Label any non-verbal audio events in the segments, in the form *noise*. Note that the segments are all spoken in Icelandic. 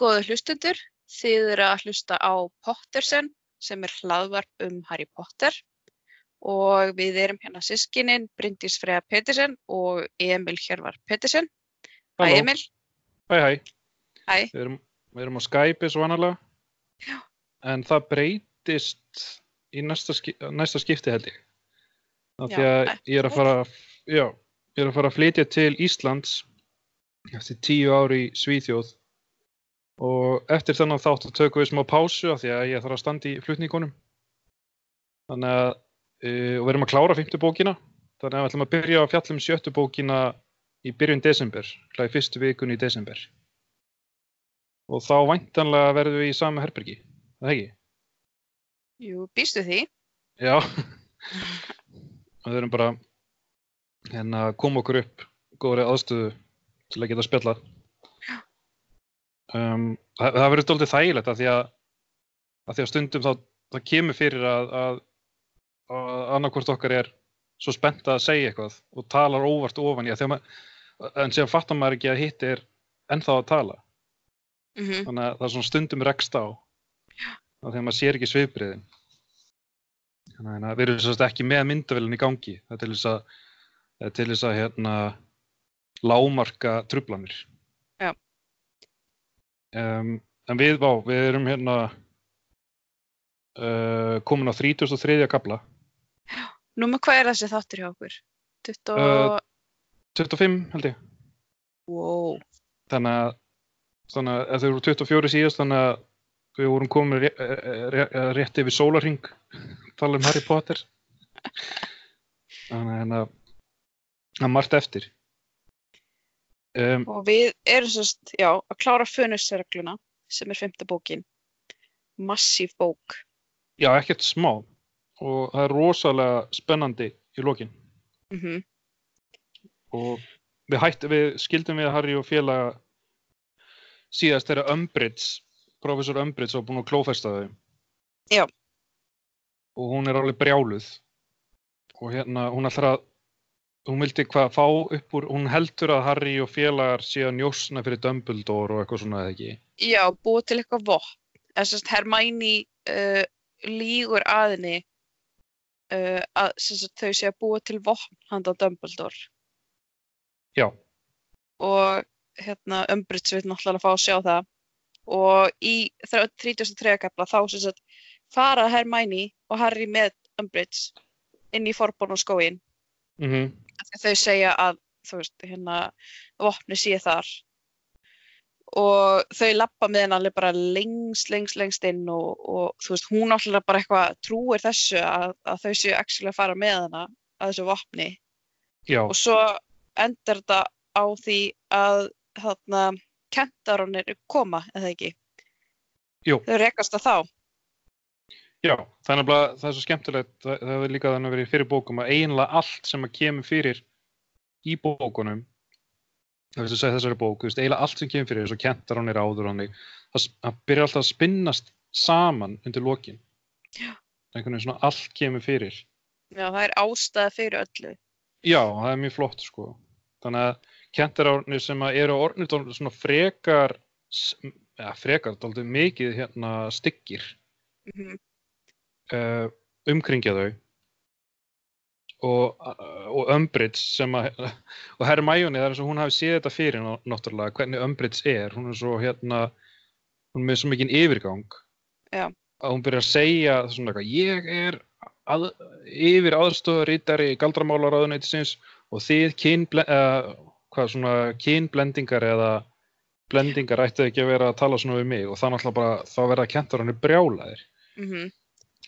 Góðu hlustendur, þið eru að hlusta á Pottersen sem er hlaðvarp um Harry Potter og við erum hérna sískinin Bryndís Freyja Pettersen og Emil Hjörvar Pettersen. Hæ. Emil. Hæ, hæ. Hæ. Við erum, við erum á Skype og annarlega. Já. En það breytist í næsta, næsta skipti held ég. Af því að ég er að fara, já, ég er að fara að flytja til Íslands eftir tíu ári í Svíþjóð og eftir þennan þátt tökum við smá pásu af því að ég þarf að standa í flutningunum. Þannig að, uh, og við erum að klára fymtu bókina, þannig að við ætlum að byrja að fjalla um sjöttu bókina í byrjun desember, hlæði fyrstu vikun í desember. Og þá væntanlega verðum við í sama herbergi, er það ekki? Jú, býstu því? Já. *laughs* Við erum bara hérna koma okkur upp góðri aðstöðu til að geta spjalla. Um, það, það verður doldið þægilegt að því að, að því að stundum þá það kemur fyrir að, að, að annarkvort okkar er svo spennt að segja eitthvað og talar óvart ofan í að þegar maður, en sem fattar maður ekki að hitt er ennþá að tala. Mm Þannig að það er svona stundum rekst á að þegar maður sér ekki svipbriðin. Þannig að við erum sérst ekki með myndavélun í gangi. Það er til þess að, til þess að hérna, lámarka trublanir. Um, en við, bá, við erum hérna uh, komin á 33. kabla. Númer hvað er þessi þáttur hjá okkur? 20... Uh, 25 held ég. wow. Þannig að, þannig að þau voru 24 síðast þannig að við vorum komin rétt, rétt, rétt yfir sólarring *laughs* tala um Harry Potter þannig að hérna, það er margt eftir um, Og við erum sérst, já, að klára fönusregluna sem er femta bókin. Massíf bók. já, ekkert smá og það er rosalega spennandi í lokin Mm og við, hætt, við skildum við Harry og félaga síðast þegar Umbridge professor Umbridge var búin að klófesta þau Já. og hún er alveg brjáluð og hérna hún ætlar að hún vildi hvað fá upp úr hún heldur að Harry og félagar sé að njósna fyrir Dumbledore og eitthvað svona eða ekki Já, búið til eitthvað vopn. Þess að Hermæni uh, lígur aðinni uh, að sagt, þau sé að búa til vopn handa Dumbledore. já, Og hérna, Umbridge vil náttúrulega fá að sjá það. Og í 33. kapla þá sem sagt fara Hermæni og Harry með Umbridge inn í Forborn og skóin. Mm Þau segja að, þú veist, hérna, vopni sé þar. og þau lappa með henni alveg bara lengst, lengst, lengst inn og, og þú veist, hún náttúrulega bara eitthvað trúir þessu að, að þau séu actually að fara með hana að þessu vopni. Já, og svo endar þetta á því að þarna kentarunir koma, eða ekki? Jú. þau rekast að þá já er nefnilega, það er svo skemmtilegt það, hefur líka þannig verið fyrir bókum að eiginlega allt sem að kemur fyrir í bókunum það veist að segja þessari bók, þú veist, eiginlega allt sem kemur fyrir eins og kentar hann er áður hann það, byrjar alltaf að spinnast saman undir lokin. Já. einhvern veginn svona allt kemur fyrir. Já, það er ástæða fyrir öllu. Já, það er mjög flott sko. Þannig að kentarárnir sem að eru orðnir dálítið svona frekar ja, frekar, dálítið mikið hérna styggir. Mm uh, umkringja þau og, og Umbridge sem að *laughs* og Hermione, það er eins og hún hafi séð þetta fyrir ná- náttúrulega, hvernig Umbridge er hún er svo hérna hún er með svo mikinn yfirgang Já. að hún byrjar að segja svona eitthvað, ég er að, yfir aðstöðarítari galdramálaráðuneytisins og þið kynble, uh, hvað svona kynblendingar eða blendingar ætti ekki að vera að tala svona við mig og það náttúrulega bara, þá verða kentar hann brjálaðir -hmm.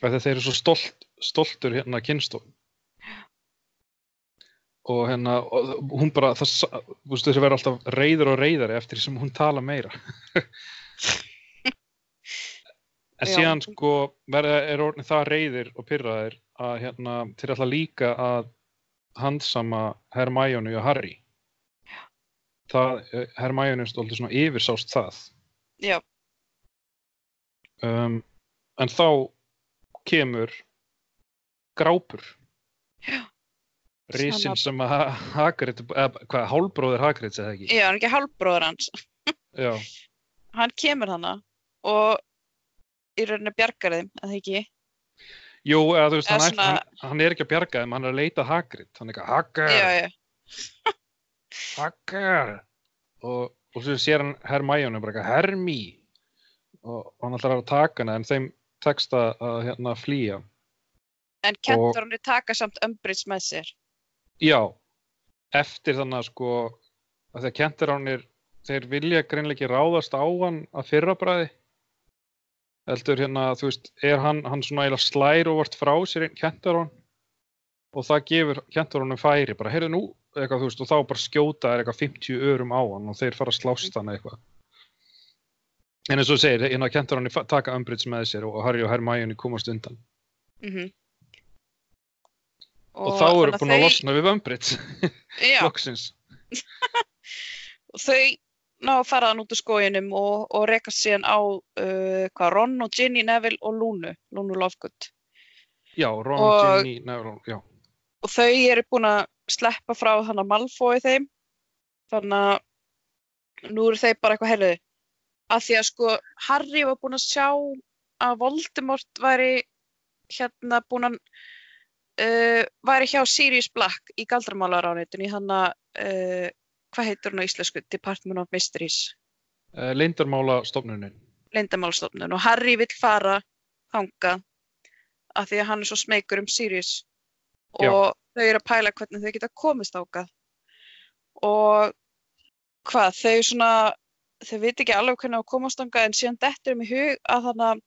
Þegar þeir eru svo stolt, stoltur hérna kynstofn. Og hérna, og hún bara, það, þú veist þessi verður alltaf reyður og reyðari eftir því sem hún tala meira. *laughs* en Já. síðan sko, verða, er orðin það reyðir og pyrraðir að hérna, þeir ætla líka að handsama Hermione og Harry. Eh, Hermione er stoltið svona yfirsást það. Já, um, en þá kemur grápur. Já. Sama- sem að Ha- Hagrid eða hvað, hálbróðir Hagrids eða ekki? Ég er ekki hálfbróður hans. já, *laughs* Hann kemur hana og í rauninni bjargar þeim, að það ekki. jú, eða þú veist, Eða hann, svona... hann, hann er ekki að bjarga þeim, hann er að leita að Hagrid hann er ekki að Hagrid, Já, já, Hagrid og, og svo sér hann Hermione bara eitthvað, Hermi og, og hann ætlar að taka hana en þeim tekst að, hérna flýja. En kentur hann taka samt Umbridge með sér. Já, eftir þannig að sko að þegar kentaránir þeir vilja greinlega ekki ráðast á hann að fyrrabræði heldur hérna, þú veist, er hann, hann svona eiginlega slær og vart frá sér einn kentarán og það gefur kentaránum færi, bara heyrðu nú eitthvað, þú veist, og þá bara skjóta er eitthvað 50 örum á hann og þeir fara að slást hann eitthvað en eins og þú segir, hérna kentaránir taka Umbridge með sér og Harry og Hermione komast undan Mm og, þá eru búin að losna við Umbridge *laughs* loksins *laughs* og þau ná að fara hann út úr skóginum og, og rekast síðan á uh, hvað, Ron og Ginny Neville og Lúnu, Lúnu Lovegood. Já, Ron, Og- Ginny, Neville, já Og þau eru búin að sleppa frá hann að Malfoy þeim. Þannig að nú eru þeir bara eitthvað heyrðu. Að því að sko Harry var búin að sjá að Voldemort væri hérna búin að uh, væri hjá Sirius Black í galdramálaránitun í hann að uh, hvað heitur hún á íslensku? Department of Mysteries. uh, Lindarmála stofnunin leyndamálstofnun og Harry vill fara þangað af því að hann er svo smeykur um Sirius Já. og þau eru að pæla hvernig þau geta komist þangað og hvað, þau svona þau veit ekki alveg hvernig á að komast þangað en síðan dettur um í hug að þannig að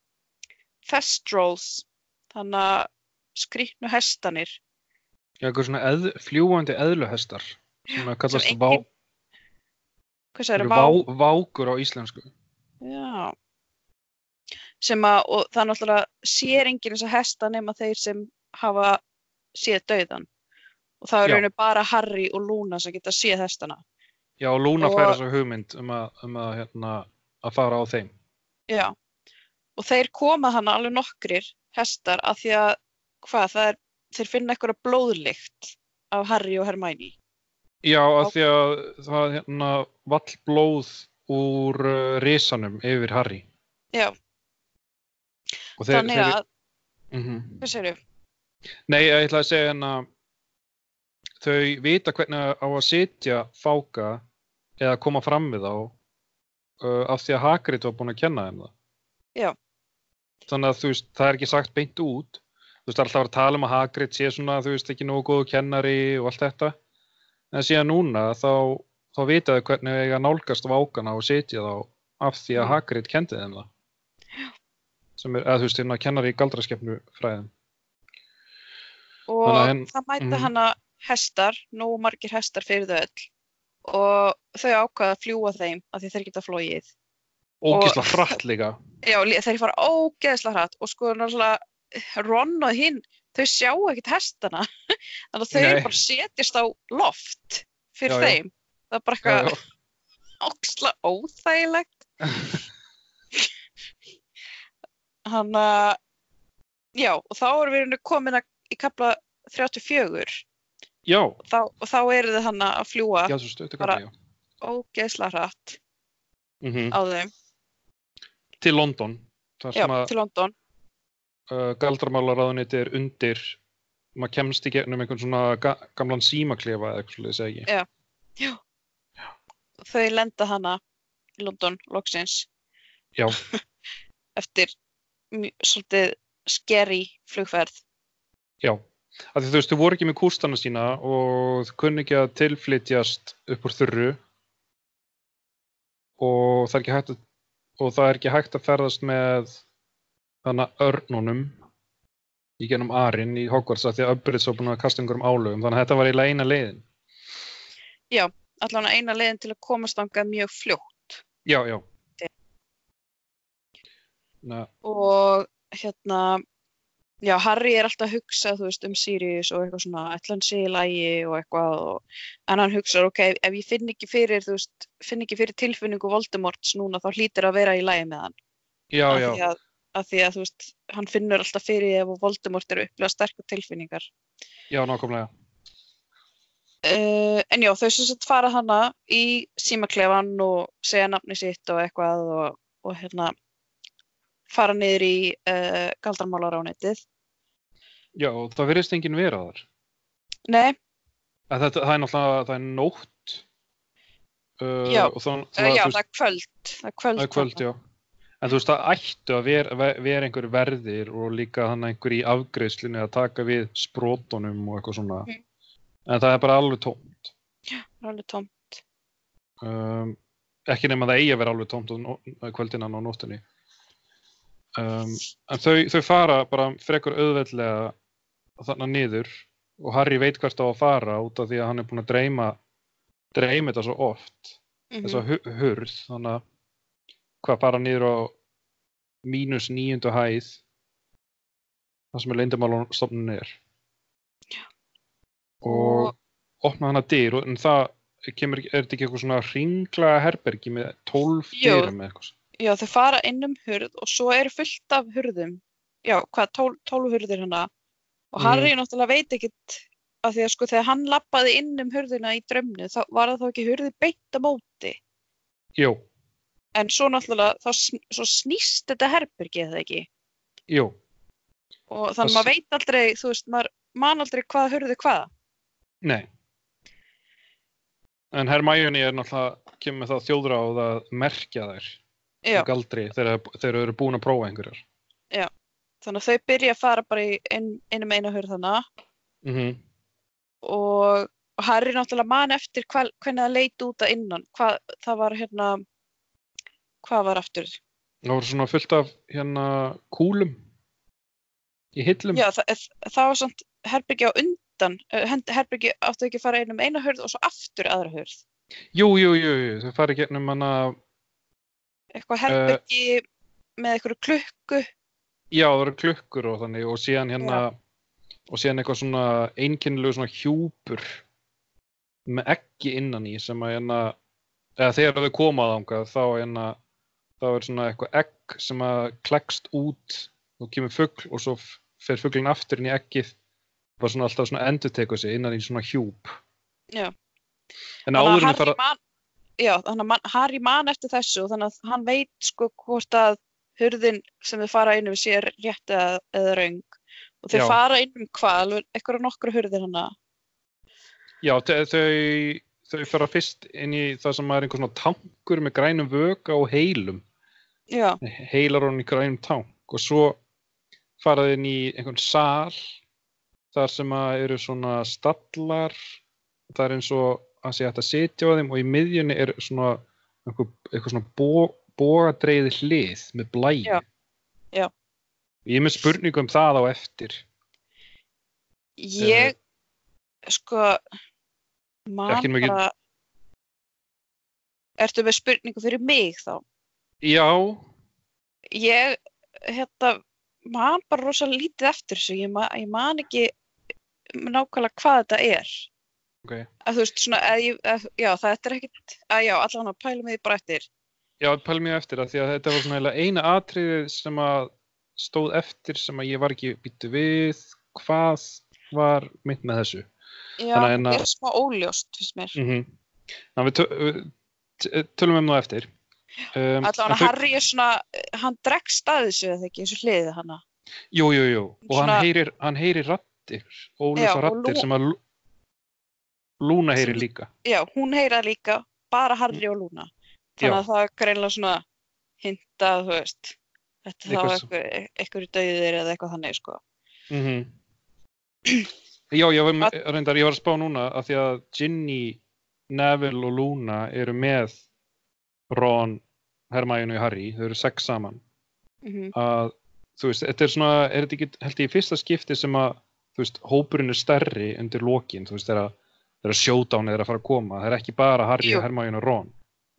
Thestrals þannig að skrýtnu hestanir Já, eitthvað svona eð, fljúandi eðluhestar sem að kallast sem vá, engin- hvað það eru eru vá, vákur á íslensku Já. Sem að, og það er náttúrulega sér enginn þess að hesta nema þeir sem hafa séð dauðan. Og það er rauninu bara Harry og Luna sem geta séð hestana. Já, og Lúna Og- fær þessa hugmynd um að, um að, hérna, að fara á þeim Já. Og þeir koma hann alveg nokkrir hestar af því að, hvað, er, þeir finna eitthvað blóðlykt af Harry og Hermione. Já, Já. því að það hérna vall blóð úr uh, risanum yfir Harry Já, þeir, þannig þeir, að, mm hvað segirðu? Nei, ég ætla að segja hérna þau vita hvernig á að sitja fáka eða koma fram við þá uh, af því að Hagrid var búin að kenna þeim það. Já. Þannig að þú veist, það er ekki sagt beint út. Þú veist, alltaf að vera að tala um að Hagrid sé svona, þú veist, ekki nógu góðu kennari og allt þetta. En síðan núna þá, þá vita þau hvernig eiga að nálgast vákana og sitja þá af því að Mm. Hagrid kendi þeim það. Sem er, eða þú veist, hérna kennari í galdraskepnu fræðin. Og að henn- það mæta mhm. hana hestar, nógu margir hestar fyrir þau öll. Og þau ákvaða að fljúa þeim af því þeir geta flóið. Ógisla hratt líka. Já, þeir fara ógeðslega hratt og sko náttúrulega Ron og hinn, þau sjá ekkert hestana. *laughs* Þannig að þau Nei. bara setjast á loft fyrir Já, já. þeim. Það er bara Já, eitthvað já. *laughs* ógeðslega óþægilegt. *laughs* Hann að, já, og þá erum við komin að, í kapla 34. Já, Þá, og þá eru þið hann að fljúa já, Bara- já. ógeðslega hratt Mm á þeim. Til London, Já, til London. uh, galdramálaráðuniti er undir, maður kemst í gegnum einhvern svona ga gamlan símaklefa eða eitthvað svolítið segi. Já. Já. Þau lenda hana í London loksins Já, *laughs* eftir svolítið scary flugferð. já. Því þú veist, þau voru ekki með kústana sína og þau kunni ekki að tilflytjast upp úr þurru. Og það er ekki hægt að, er ekki hægt að ferðast með þannig örnunum í genum Arinn í Hogwarts af því að Umbridge var búin að kasta einhverjum álögum. Þannig að þetta var eiginlega eina leiðin. Allan eina leiðin til að komast þangað mjög fljótt. Já, já. Na, og hérna já, Harry er alltaf að hugsa þú veist, um Sirius og eitthvað svona ætla hann sé í lægi og eitthvað og, en hann hugsa, ok, ef ég finn ekki fyrir þú veist, finn ekki fyrir tilfinningu Voldemorts núna þá hlýtur að vera í lægi með hann. Já, af já, því að, að því að þú veist, hann finnur alltaf fyrir ef Voldemort eru upplega sterkur tilfinningar. Já, nákvæmlega. Uh, en já, þau sem sagt fara hana í símaklefan og segja nafni sitt og eitthvað og, og hérna fara niður í uh, galdarmálaránetið. já, það verðist enginn vera þar Nei, að þetta, það er náttúrulega, það er nótt uh, Já, uh, já, þú það er kvöld. Það er kvöld. Það kvöld, já. En þú veist, það ættu að vera, ve- vera einhver verðir og líka hann einhver í afgreiðslunni að taka við sprótunum og eitthvað svona. Mhm. En það er bara alveg tómt. Það er alveg tóm. Um, ekki nema það eigi að vera alveg tómt kvöldinnan á nóttunni. Um, en þau, þau fara bara frekur auðveldlega þarna niður og Harry veit hvert á að fara út af því að hann er búinn að dreyma dreyma þetta svo oft Mm þessa hu- hurð þannig að hvað fara niður á mínus níundu hæð það sem er leyndamálstofnun er. Og opna hana dyr og- en það kemur, er þetta ekki eitthvað svona ringlaga herbergi með 12 Jú. dyrum eða eitthvað Já, þau fara inn um hurð og svo eru fullt af hurðum. Já, hvað, tól, tólf hurðir hana. Og Mhm. Harry náttúrulega veit ekkit af því að sko þegar hann lappaði inn um hurðina í drömnu þá var það þá ekki hurði beint á móti. Jú, En svo náttúrulega, þá svo snýst þetta herbergi eða ekki. jú, Og Það þannig s- maður veit aldrei, þú veist, maður man aldrei hvað hurði hvað. nei en Hermione er náttúrulega kemur það þjóðráð að merkja þær og galdri þegar þau eru búin að prófa einhverjar þannig að þau byrja að fara bara í inn, inn um eina hurð hana mm og og Harry náttúrulega man eftir hva, hvernig það leit út að innan. Hvað, það var hérna, hvað var aftur? það voru svona fullt af hérna kúlum í hillum Já, það, það var samt herbergi á undan, eh, herbergi áttu ekki að fara inn um eina hurð og svo aftur aðra hurð. jú, jú, jú, jú, þau fara í gegnum hana Eitthvað herbergi með eitthvað klukku. Já, það eru klukkur og þannig og síðan hérna og síðan eitthvað svona einkennilegu svona hjúpur með ekki innan í sem að hérna eða þegar þau koma þangað þá hérna þá er svona eitthvað egg sem að klekst út og kemur fugl og svo fer fuglinn aftur inn í eggið bara svona alltaf svona endur tekur sig innan í svona hjúp Já. en áður en Harry fara man, já, þannig að Harry man eftir þessu og þannig að hann veit sko hvort að hurðin sem þau fara inn um sé rétt eða, eða raung. Og þau fara inn um hvað, eitthvað nokkru hurðir hana. já, þau, þau þau fara fyrst inn í það sem er einhver svona tankur með grænum vöka og heilum Já, heilar honum í grænum tank og svo faraði inn í einhvern sal þar sem að eru svona stallar það er eins og að sé að sitja á þeim og í miðjunni er svona einhver, eitthvað svona bó, bógadreiði hlið með blæði Já, já. ég er með spurningu um það á eftir ég, sko, man Ekki mikið- bara, ertu með spurningu fyrir mig þá? já, Ég, hérna, man bara rosa lítið eftir þessu, ég, ma ég man ekki nákvæmlega hvað þetta er. Ok að þú veist svona, að ég, að, já þetta er ekkit, að já allan að mig því bara eftir. já, pæl mér eftir það því að þetta var svona eina atriðið sem að stóð eftir sem að ég var ekki býttu við hvað var mynd með þessu Já, Þannig að hérna- er smá óljóst, finnst mér. Mm -hmm. Þannig við tö við t- tölum um það eftir. Um, Allan að Harry er svona, hann dregst að þessu eða ekki, þessu hliðið hana. Jú, jú, jú. Og Svona- hann heyrir, heyrir rattir, óljósa og rattir sem að Lúna heyrir Sem- líka. Já, hún heyra líka, bara Harry og Luna. Þannig Já. að það er greinlega svona hintað, þú veist, þetta þá Eitthvað eitthvað, döðir eða eitthvað þannig, sko. Mm *clears throat* Já, ég var, með- reyndar, ég var að spá núna að því að Ginny, Neville og Luna eru með Ron, Hermione og Harry, þau eru sex saman, Mm að þú veist, þetta er svona, er þetta ekki, held ég, fyrsta skipti sem að, þú veist, hópurinn er stærri undir lokin, þú veist, þegar að- þegar showdown er að fara að koma, það er ekki bara Harry, Jú. Hermione og Ron.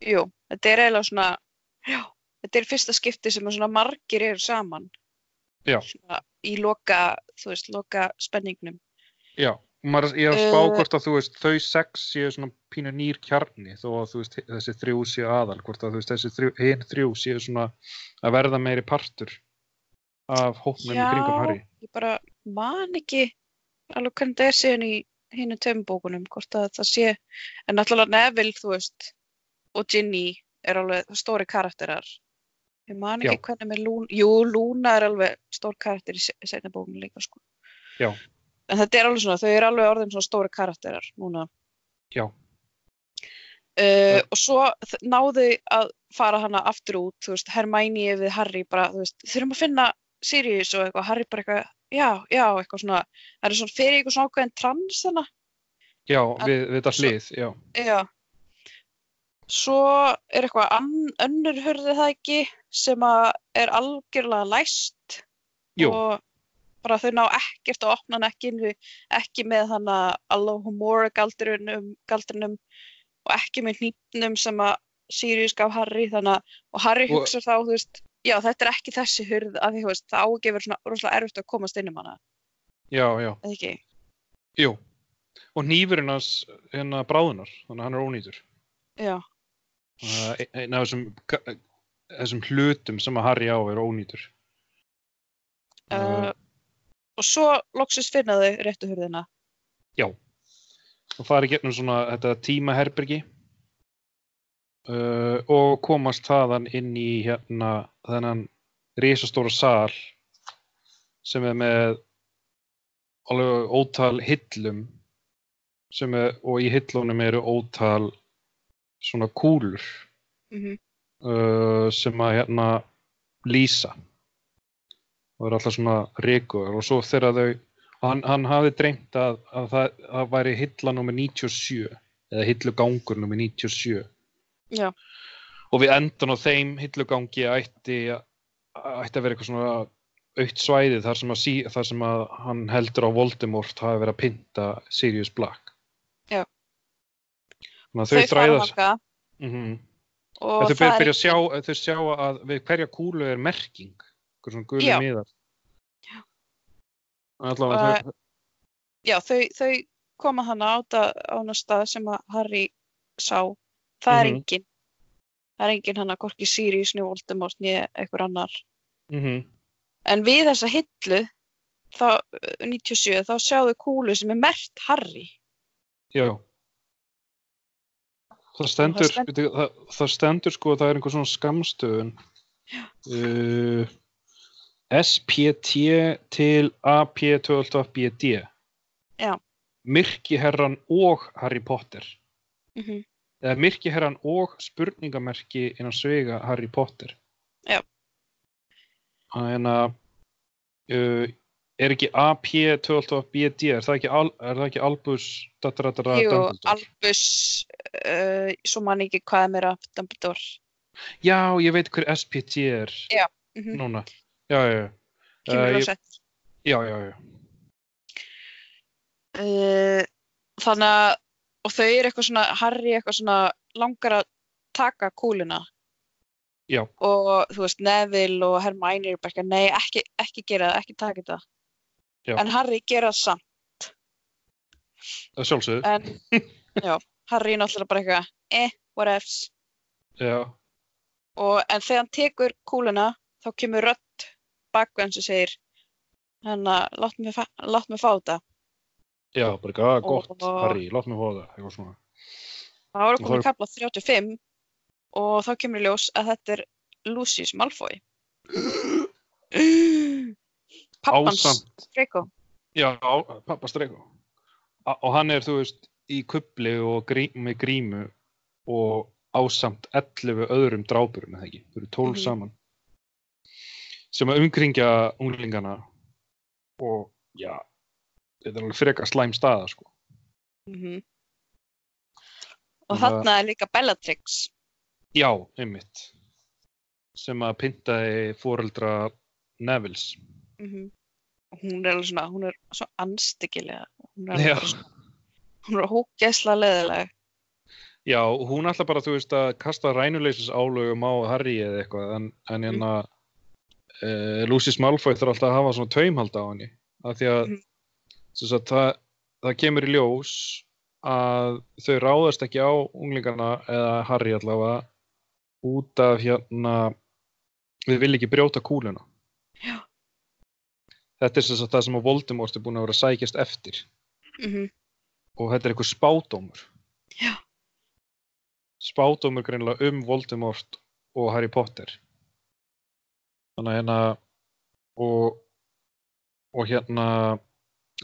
Jú, þetta er eiginlega svona, já, þetta er fyrsta skipti sem að svona margir eru saman. Já. Svona í loka, þú veist, loka spenningnum. Já, og maður, ég er að spá Eh. hvort að, þú veist, þau sex séu svona pínu nýr kjarni, þó að, þú veist, þessi þrjú séu aðal, hvort að, þú veist, þessi þrjú, hinn þrjú séu svona að verða meiri partur af hópnum í kringum Harry. ég bara man ekki alveg hvernig það er síðan í hinu tveim bókunum, hvort að það sé, en náttúrulega Neville, þú veist, og Ginny er alveg stóri karakterar. Ég man ekki Já. hvernig með Lúna, jú, Lúna er alveg stór karakter í se- seinna bókunum líka, sko. Já. En þetta er alveg svona, þau eru alveg orðin svona stóri karakterar núna. Já. Uh, og svo náðu að fara hana aftur út, þú veist, Hermione við Harry bara, þú veist, þurfum að finna Sirius og eitthvað, Harry bara eitthvað, já, já, eitthvað svona, það er svona fyrir eitthvað svona ákveðin trans hana, Já, við, við þetta hlið, já. já. Svo er eitthvað önnur hörði það ekki sem að er algjörlega læst Jú, og bara þau ná ekkert að opna hann ekki, ekki með hana Alohomora galdrinum, galdrinum og ekki með hnýpnum sem að Sirius gaf Harry þannig að og Harry hugsa þá, þú veist, já þetta er ekki þessi hurð af því þú veist, það á ekki að vera svona rosalega erfitt að komast inn um hana, já, já, eða ekki? jú. Og nýfurinn hans, hérna, bráðunar, þannig að hann er ónýtur. Já, Uh, einn af þessum, þessum hlutum sem að Harry á er ónýtur. uh, og svo loksist finna þau réttu hurðina. og fara í gegnum svona þetta tímaherbergi uh, og komast þaðan inn í hérna þennan risastóra sal sem er með alveg ótal hillum er, og í hillunum eru ótal svona kúlur Mm uh, sem að hérna lýsa. Og eru alltaf svona rekuður og svo þegar þau hann, hann hafði dreymt að, að það, það væri hilla nummer 97 eða hillugangur nummer 97 Já. og við endan á þeim hillugangi ætti ætti að vera eitthvað svona aukt svæði þar sem að, sí, þar sem að hann heldur á Voldemort hafi verið að pynta Sirius Black Já. Þau þau þræðast mm og Þau byrja, er að sjá, þau sjá að við hverja kúlu er merking, eitthvað svona gulur Já. miðar. Já. Allavega, Og- þau, já, þau, þau koma þannig á hana stað sem að Harry sá. Það er Mhm. engin. Það er engin hann að korki Sirius, nýja Voldemort, nýja einhver annar. mm En við þessa hillu, þá, 97, þá sjáðu kúlu sem er mert Harry. já. Það stendur, það stend- það, það, stendur sko að það er einhver svona skamstöðun. Uh, SPT til AP12BD. Já. Myrkiherran og Harry Potter. Mm Eða Myrkiherran og spurningamerki innan svega Harry Potter. Já. Þannig að uh, er ekki AP12BD, er það ekki, al, er það ekki Albus Dattradara Jú, Dumbledore? Albus, uh, svo man ekki hvað er meira Dumbledore. Já, ég veit hver SPT er Já. Mm núna. Já, já, já. Uh, ég-. Já, já, já. Uh, þannig að, og þau eru eitthvað svona, Harry eitthvað svona langar að taka kúluna. Já. Og þú veist, Neville og Hermione eru bara eitthvað, nei, ekki, ekki gera það, ekki taka þetta. Já. En Harry gera það samt. Það sjálfsögðu. En, já, Harry er náttúrulega bara eitthvað, eh, whatevs. Já, Og, en þegar hann tekur kúluna, þá kemur rödd bakveðan sem segir, hann að, lát mig fá þetta. Já, bara ekki, að gott, Og- Harry, látt mig það, eitthvað svona. Það voru Og komið þá- kapla 35 og þá kemur í ljós að þetta er Lucius Malfoy. *gasps* Pappans Draco. já, pappa Streiko. A- Og hann er, þú veist, í kubli og grí, með grímu og ásamt 11 öðrum drápurum, eða ekki? Þau eru 12 Mhm. saman. Sem að umkringja unglingana og, já, þetta er alveg freka slæm staða, sko. Mm Og Og þarna er líka Bellatrix. Já, einmitt. Sem að pyntaði foreldra Nevils. mm hún er alveg svona, hún er svo anstíkilega hún er alveg svona hún er hókjæsla leðileg Já, hún ætla bara, þú veist, að kasta rænuleysis álögum á Harry eða eitthvað, en, en hérna uh, Lucius Malfoy þarf alltaf að hafa svona taumhald á henni, af því að sem sagt, það, það kemur í ljós að þau ráðast ekki á unglingana eða Harry allavega út af hérna við vil ekki brjóta kúluna. Já. Þetta er sem það sem að Voldemort er búin að vera sækjast eftir mm og þetta er eitthvað spádómur. Já. Spádómur greinilega um Voldemort og Harry Potter. Þannig að hérna og, og hérna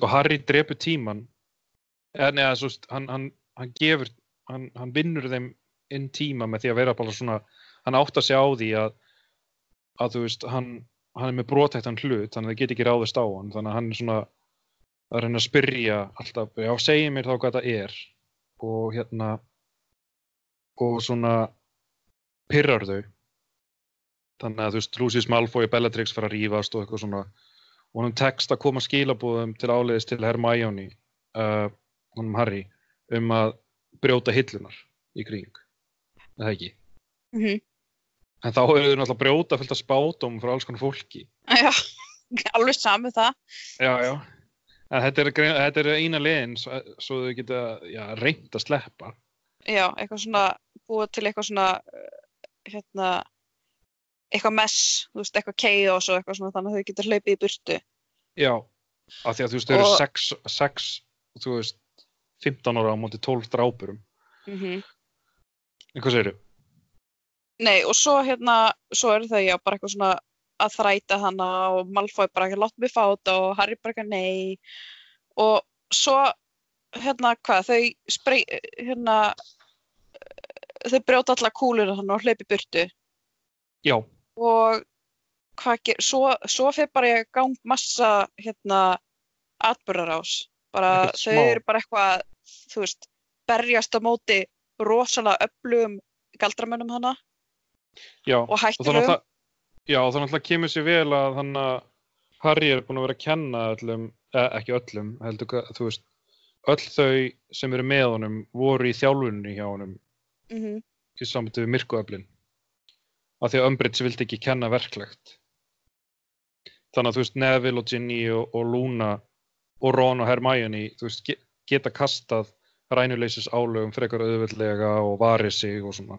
og Harry drepur tíman eða neða svo hann, hann, hann gefur hann, hann vinnur þeim inn tíma með því að vera bara svona hann átta sig á því að að þú veist hann, er með brotættan hlut þannig að það get ekki ráðist á hann. Þannig að hann er svona að reyna að spyrja alltaf, já segi mér þá hvað þetta er. Og hérna og svona pyrrar þau. Þannig að þú veist Lucius Malfoy og Bellatrix fara að rífast og eitthvað svona og honum tekst að koma skilabúðum til áleiðis til Hermione uh, honum Harry um að brjóta hillunar í kring. Eða ekki? -hmm. en þá hefur þau náttúrulega brjóta fullt af spátum frá alls konar fólki. Já, *laughs* alveg sami það. Já, já. En þetta er, þetta er eina leiðin svo, þau geta já, reynt að sleppa. Já, eitthvað svona búið til eitthvað svona uh, hérna eitthvað mess, þú veist, eitthvað chaos og eitthvað svona þannig að þau getur hlaupið í burtu. Já, af því að þú veist þau eru Og- sex, sex þú veist 15 ára á móti 12 drápurum. Mm en hvað segirðu? Nei, og svo hérna, svo eru þau já bara eitthvað svona að þræta hana og Malfoy bara ekki látt mig fá þetta og Harry bara ekki nei. Og svo hérna hvað, þau sprey, hérna þau brjóta allar kúluna hann og hleypi í burtu. Já, og hvað svo, svo fyrir bara í gang massa hérna atbyrðarás bara Ekkert þau smá. eru bara eitthvað þú veist, berjast á móti rosalega öflugum galdramönnum hana já og og þannig að það já, þannig að kemur sér vel að hann að Harry er búin að vera að kenna öllum, eh, ekki öllum heldur, þú veist, öll þau sem eru með honum voru í þjálfunni hjá honum mm í samvættu við myrkuöflin af því að Umbridge vildi ekki kenna verklegt þannig að þú veist Neville og Ginny og, og Luna og Ron og Hermione þú veist, ge geta kastað rænuleysis álögum frekar auðveldlega og varið sig og svona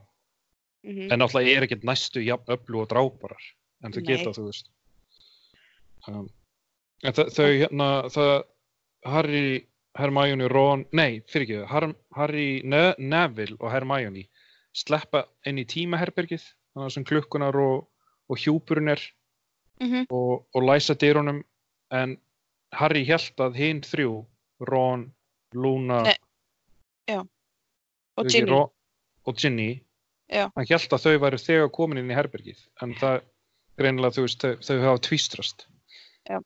-hmm. en náttúrulega er ekkert næstu jafn öllu og dráparar en þau Nei. geta þú veist um, en þa þau hérna það Harry, Hermione, Ron nei, fyrir ekki, Har Harry ne Neville og Hermione sleppa inn í tímaherbergið þannig sem klukkunar og, og hjúpurinn er Mhm. og, og læsa dyrunum. En Harry held að hinn þrjú Ron, Luna Nei, og ekki, Ginny. Ron, og Ginny Já. hann held að þau væru þegar komin inn í herbergið. En það greinilega þú veist þau, þau hafa tvístrast Já.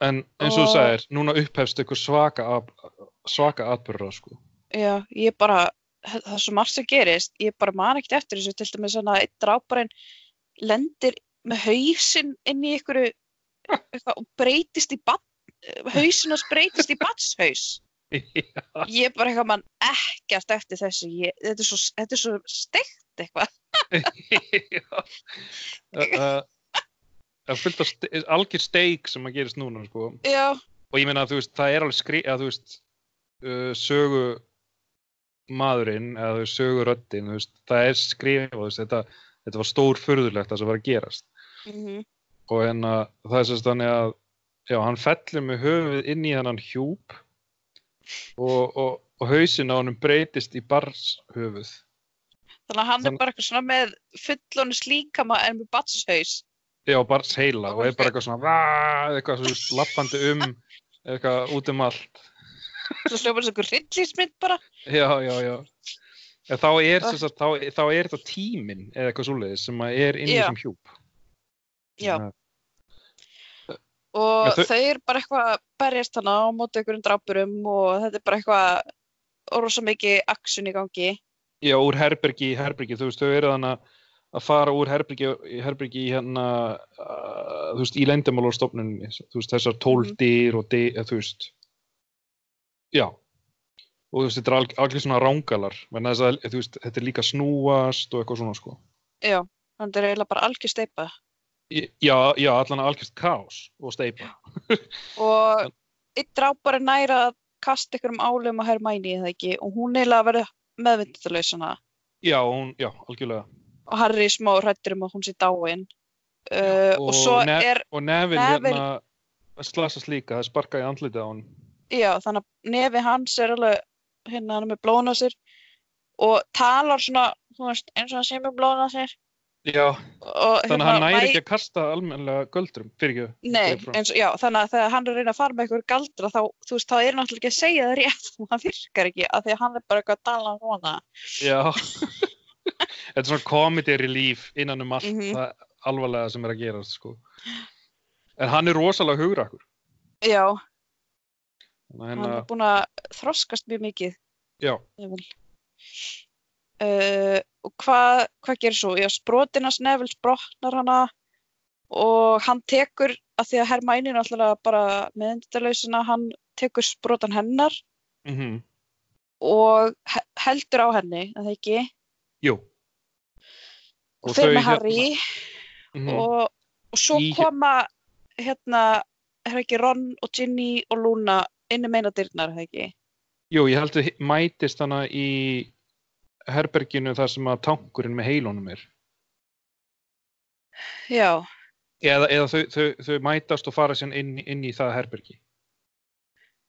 en eins og þú Og- sagðir núna upphefst eitthvað svaka svaka atbyrra sko. Já, ég bara, það er svo margt sem gerist, ég bara man ekkert eftir þessu, til dæmis svona einn dráparinn lendir með hausinn inn í eitthvað, og breytist í bat, hausinn hans breytist í batshaus. *laughs* Ég bara eitthvað man ekkert eftir þessu, ég, þetta, er svo, þetta er svo steikt eitthvað. *laughs* Það er fullt af algjör steik sem að gerist núna sko. Og ég meina að þú veist, það er alveg skri að þú veist, uh, sögu maðurinn eða þú veist, sögu röddin, þú veist, það er skrifað, þetta, þetta var stór furðulegt það sem var að gerast. Mm og hérna það er sérst þannig að já, hann fellur með höfuð inn í þennan hjúp og, og, og hausinn á honum breytist í bars höfuð þannig að hann Þann- er bara eitthvað svona með fullonu slíkama en með batshaus. já, bars heila og er bara eitthvað svona eitthvað svo veist, lappandi um eitthvað út um allt *laughs* Svo hljópar þessu eitthvað rillismynd bara. Já, já, já. En þá er, sagt, þá, þá er þetta tíminn eða eitthvað svoleiðis sem að er inn í þessum hjúp. Já. Þannig og þau- þau eru bara eitthvað að berjast hana á móti einhverjum drápurum og þetta er bara eitthvað og rosa mikið aksjun í gangi að- Já, úr herbergi í herbergi, þú veist, þau eru þannig að fara úr herbyrgi, í hérna, uh, þú veist, í veist, þessar tóldir og dyr, þú veist, já, og þú veist, þetta er alg, algjör svona rángalar, menn þess að, veist, þetta er líka snúast og eitthvað svona, sko. Já, þannig er eiginlega bara algjör steipa. Já, já, allan algjört kaos og steipa. *laughs* Og einn drápar er næra að kasta ykkur um álum og Hermæni, eða ekki, og hún eiginlega verður meðvindalaus svona. Já, hún, já, algjörlega. Og Harry smá hrættur um að hún sé dáin. Uh, og, svo ne er, og Neville- hérna slasast líka, það sparkað í andlitið á hann. Já, þannig að nefi hans er alveg, hérna, hann er með blóðun á sér og talar svona, þú veist, eins og hann sé með blóðun á sér. Já, Og, þannig að hann næri væ- ekki að kasta almennilega göldrum, fyrir ekki. Nei, eins og, já, þannig að þegar hann er að reyna að fara með ykkur galdra þá, þú veist, þá er náttúrulega ekki að segja það rétt *laughs* það virkar ekki af því að hann er bara eitthvað að tala um svona. Já, þetta er svona comedy relief innan um allt Mhm. það alvarlega sem er að gerast, sko. En hann er rosalega hugrakkur. Já, Þannig hann Hérna, er búinn að þroskast mjög mikið. já. Uh, og hvað hva gerir svo? Já, sprotinans Neville sprotnar hana og hann tekur, að því að Hermæni er náttúrulega bara meðendalausina, hann tekur sprotan hennar mhm, og he heldur á henni, að það ekki, jú. og þau með Harry Mhm. og, og svo Í- koma hérna, er það ekki Ron og Ginny og Luna inni meina dyrnar, er það ekki? Jú, ég held að mætist hana í herberginu þar sem að tankurinn með heilunum er. Já, Eða, eða þau, þau, þau mætast og fara sér inn, inn í það herbergi.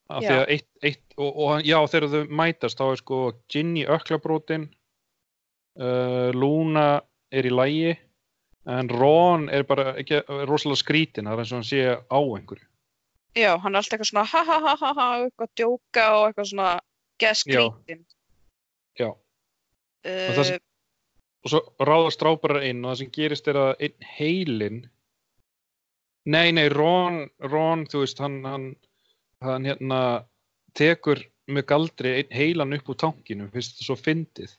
Eitt, eitt og, og já, þegar þau mætast þá er sko Ginny öklabrótin, uh, Luna er í lægi, en Ron er bara ekki, er rosalega skrítin, það er eins og hann sé á einhverju. Já, hann er alltaf eitthvað svona ha ha ha ha ha, eitthvað að djóka og eitthvað svona geða skrítin. Já. Uh, það sem- Og svo ráðast stráparar inn og það sem gerist er að einn heilin, nei, nei, Ron, Ron, þú veist, hann, hann, hann hérna tekur með galdri einn heilan upp úr tankinu, finnst þetta svo fyndið.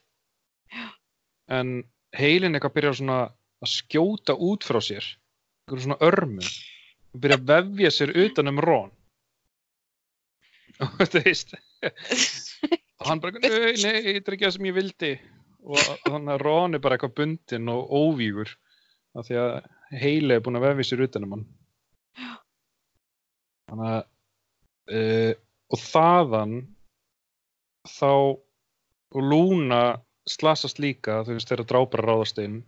En heilin eitthvað byrjar svona að skjóta út frá sér, eitthvað svona örmum, og byrja að vefja sér utan um Ron. Og þú veist, og hann bara, nei, nei, þetta er ekki það sem ég vildi. Og þannig að Ron er bara eitthvað bundinn og óvígur, af því að heili er búin að vefja sér utan um hann. Þannig að, uh, og þaðan, þá, og Luna slasast líka, þú veist, þeirra drápar ráðast inn,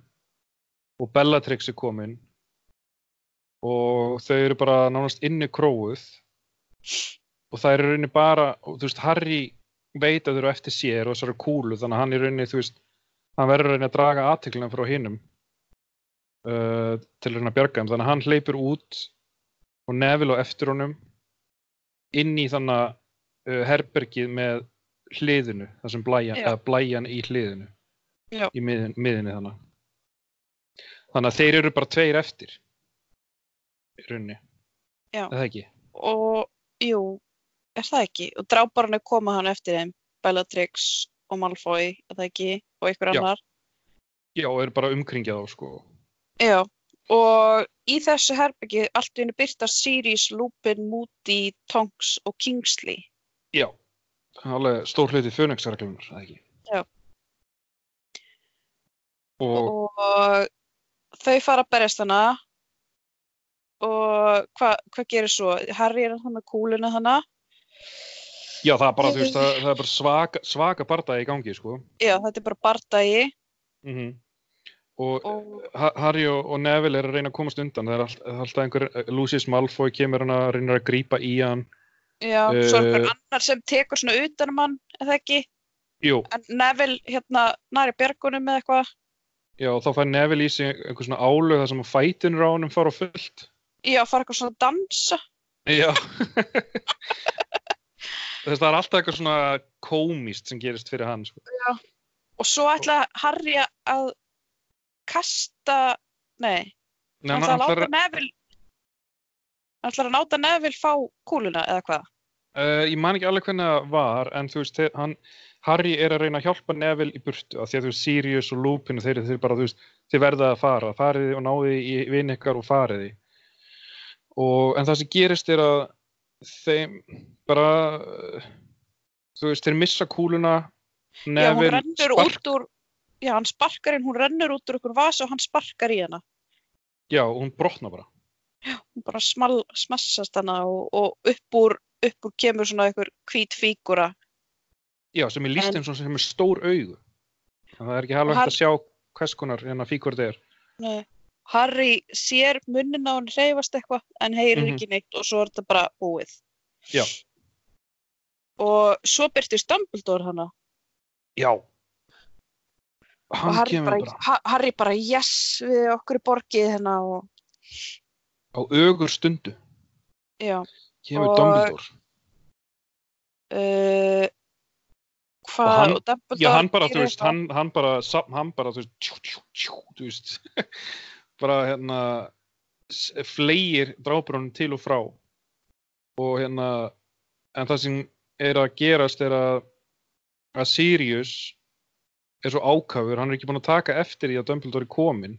og Bellatrix er komin, og þau eru bara nánast inni króuð, og það er í rauninni bara, og þú veist, Harry veit að þau eru eftir sér og þessari kúlu, þannig að hann í rauninni, þú veist, hann verður reyna að draga aðteklina frá hinnum uh, til bjarga þeim, þannig að hann hleypur út og Neville á eftir honum inn í þannig uh, herbergið með hliðinu, það sem blæjan, blæjan í hliðinu Já. í miðin, miðinni þannig þannig að þeir eru bara tveir eftir í rauninni Já. Er það ekki og jú, er það ekki? Og dráparinn er koma hann eftir þeim, Bellatrix og Malfoy, er það ekki? Og einhver Já. annar. já, og eru bara umkringja þá sko Já, og í þessu herbyggi allt í henni byrtast Sirius, Lupin, Moody, Tonks og Kingsley. já, það er alveg stór hluti fönixreglunar, er það ekki Já. og Og þau fara að berjast hana og hvað hva gerir svo? Harry er hann með kúluna hana. Já, það er bara, veist, það, *laughs* það er bara svaka, svaka bardaði í gangi, sko. Já, þetta er bara bardagi Mm Og og Ha- Harry og, og Neville er að reyna að komast undan. Það er all, alltaf einhver, Lucius Malfoy kemur hann að reyna að grípa í hann. já, svo er einhver Eh. annar sem tekur svona utan um hann, það ekki? Jú, En Neville hérna næri björgunum með eitthvað. já, og þá fær Neville í sig einhver svona álög þar sem að fætinur á honum fara á fullt. Já, fara eitthvað svona að dansa. Já. *laughs* Þess það er alltaf eitthvað svona komist sem gerist fyrir hann, sko. Og svo ætla Harry að kasta, nei, Nei, hann ætla að láta Neville, hann ætla að láta Neville fá kúluna eða hvað? Uh, ég man ekki alveg hvernig það var, en þú veist, hann, Harry er að reyna að hjálpa Neville í burtu af því að þú veist Sirius og Lupin þeir, þeir bara, þú veist, þeir verða að fara fariði og náði í vinn ykkar og fariði og en það sem gerist er að þeim bara þú veist, þeir missa kúluna Já, rennur spark, úr, já, hann sparkar inn, hún rennur út úr ykkur vas og hann sparkar í hana. já, hún brotna bara Hún bara smal, smassast hana og, og upp úr, upp úr kemur svona ykkur hvít fígura. já, sem er líst eins og sem er stór augu en það er ekki Og hægt að sjá hvers konar hérna fíkur þetta er Nei. Harry sér munnin á hann reyfast eitthvað en heyrir Mhm. ekki neitt og svo er þetta bara búið. Já. Og svo byrtist Dumbledore hana já og hann Harry kemur bara, bara Ha- Harry bara yes við okkur í borgið hérna og á ögur stundu já. kemur Og- Dumbledore Uh, Og hvað, hann- og Dumbledore Já, hann bara, þú veist, hann, hann bara, sa- hann bara, þú veist, tjú, tjú, tjú, þú veist, *laughs* bara hérna, fleygir drápurunum til og frá. Og hérna, en það sem er að gerast er að, að Sirius er svo ákafur, hann er ekki búinn að taka eftir því að Dumbledore er komin,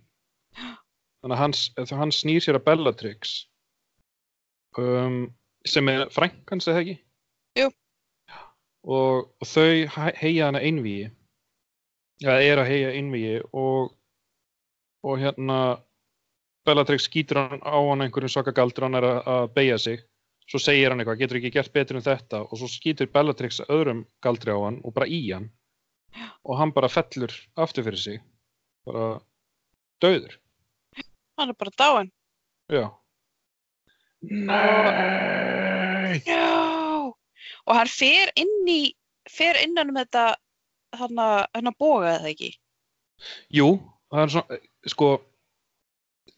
þannig að hann, s- hann snýr sér að Bellatrix, um, sem er frænkans eða ekki? Og, og þau heia hana einvíi eða er að heia einvíi og, og hérna Bellatrix skýtur hann á hann einhverjum svaka galdur hann er að, að beigja sig. Svo segir hann eitthvað, getur ekki gert betur en þetta? Og svo skýtur Bellatrix öðrum galdri á hann og bara í hann. Og hann bara fellur aftur fyrir sig. Bara döður hann er bara dáinn. Já. Nei! Já. og hann fer inn í fer innan um þetta hann að boga eða ekki? Jú, það er svona, sko,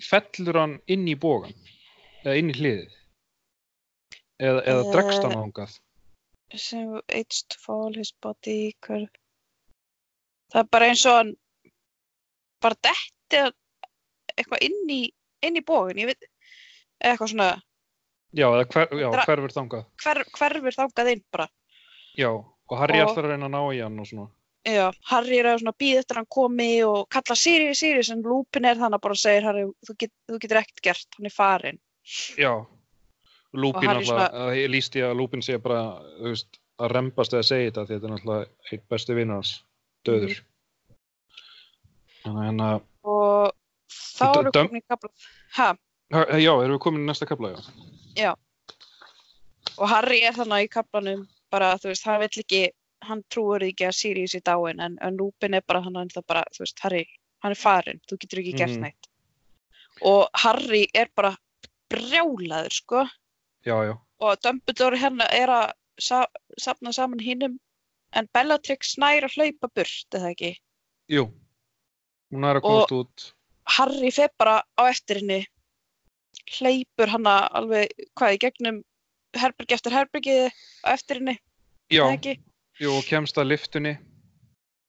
fellur hann inn í bógan, eða inn í hliðið, eða, eða dregst hann ángað. sem aged fall his body hver... það er bara eins og hann bara detti eitthvað inn í inn í bógin, ég veit eitthvað svona, Já, eða hver, já, hverfur þangað. hver, hverfur þangað inn bara Já, og Harry Og- að reyna að ná í hann og svona. Já, Harry er að svona býða eftir að hann komi og kalla Sirius, Sirius, en lúpin er þannig að bara segir Harry, þú, get, þú getur ekkert gert, hann er farin. Já, Harry alltaf, svona... líst ég að Lúpin sé bara, þú veist, að rembast eða segja þetta því þetta er náttúrulega eitt besti vinnur hans, döður. Þannig að hérna, Og þá Og eru döm- komin í kapla, ha, ha- já, erum við komin í næsta kapla, já. og Harry er þannig í kaplanum, bara, þú veist, hann vill ekki, hann trúur ekki að Sirius er dáin, en, en lúpin er bara þannig að það bara, þú veist, Harry, hann er farin, þú getur ekki gert Mhm. neitt. Og Harry er bara brjálaður, sko, Já, já, og Dumbledore hérna er að sa safna saman hinnum en Bellatrix nær að hlaupa burt eða ekki. jú. Hún er að komast út. Harry fer bara á eftir henni hleypur hana alveg hvað í gegnum herbergi eftir herbergi á eftir henni, Já? Jú, og kemst að liftunni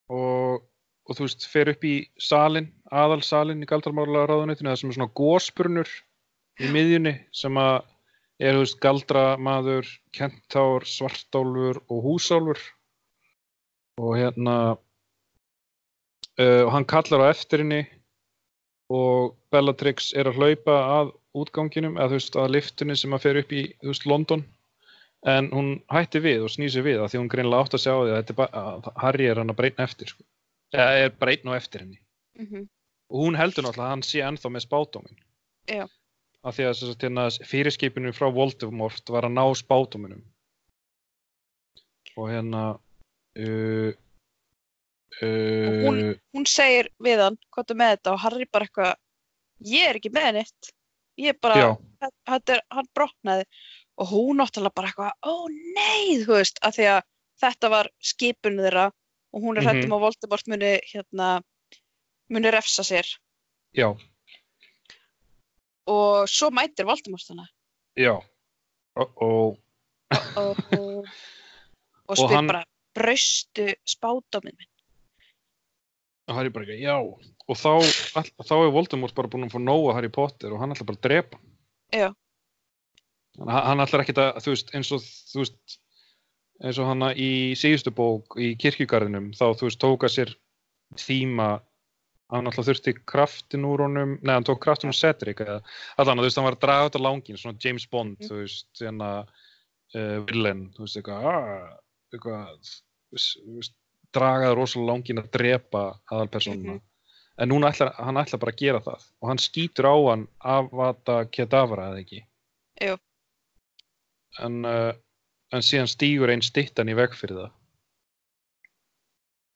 og, og þú veist, fer upp í salin, aðalsalin í galdramála ráðunitinu, það sem er svona góspurnur í miðjunni sem að er, þú veist, galdramaður, kentár, svartálfur og húsálfur. Og hérna uh, og hann kallar á eftir henni og Bellatrix er að hlaupa að útganginum, eða þú veist, að liftunni sem að fer upp í, þú veist, London en hún hætti við og snýr sér við því hún greinilega átt að sjá því að, er bara, að Harry er hann að breyna eftir sko. eða er breyna á eftir henni. Mm -hmm. og hún heldur náttúrulega að hann sé ennþá með spátómin Já. af því að hérna, fyrirskipinu frá Voldemort var að ná spátóminum og hérna uh, uh, Hún segir við hann, hvað er með þetta? Og Harry bara eitthvað, ég er ekki með neitt, ég er bara, er, hann brotnaði og hún náttúrulega bara eitthvað, ó nei, þú veist, að því að þetta var skipun þeirra og hún er Mhm. hrættum að Voldemort muni, hérna, muni refsa sér já, og svo mætir Voldemort hana já og, og *laughs* og, og, Og spyr hann- bara, braustu spádómið minn? og Harry bara ekki, já og þá, all, þá er Voldemort bara búin að fá nóga Harry Potter og hann ætlar bara að drepa. Já. Hann ætlar ekkert að, þú veist, eins og þú veist eins og hana í síðustu bók í kirkjugarðinum þá þú veist tóka sér tíma hann alltaf þurfti kraftin úr honum neða hann tók kraftin úr Cedric allan þú veist hann var að draga á langin svona James Bond Mm. þú veist hérna uh, villain þú veist eitthvað ah, eitthvað þú veist, dragaði rosalega langin að drepa aðalpersonuna Mhm. en núna ætlar, hann ætlar bara að gera það og hann skýtur á hann Avada Kedavra eða ekki Jú. En, uh, en síðan stígur einn stittan í veg fyrir það.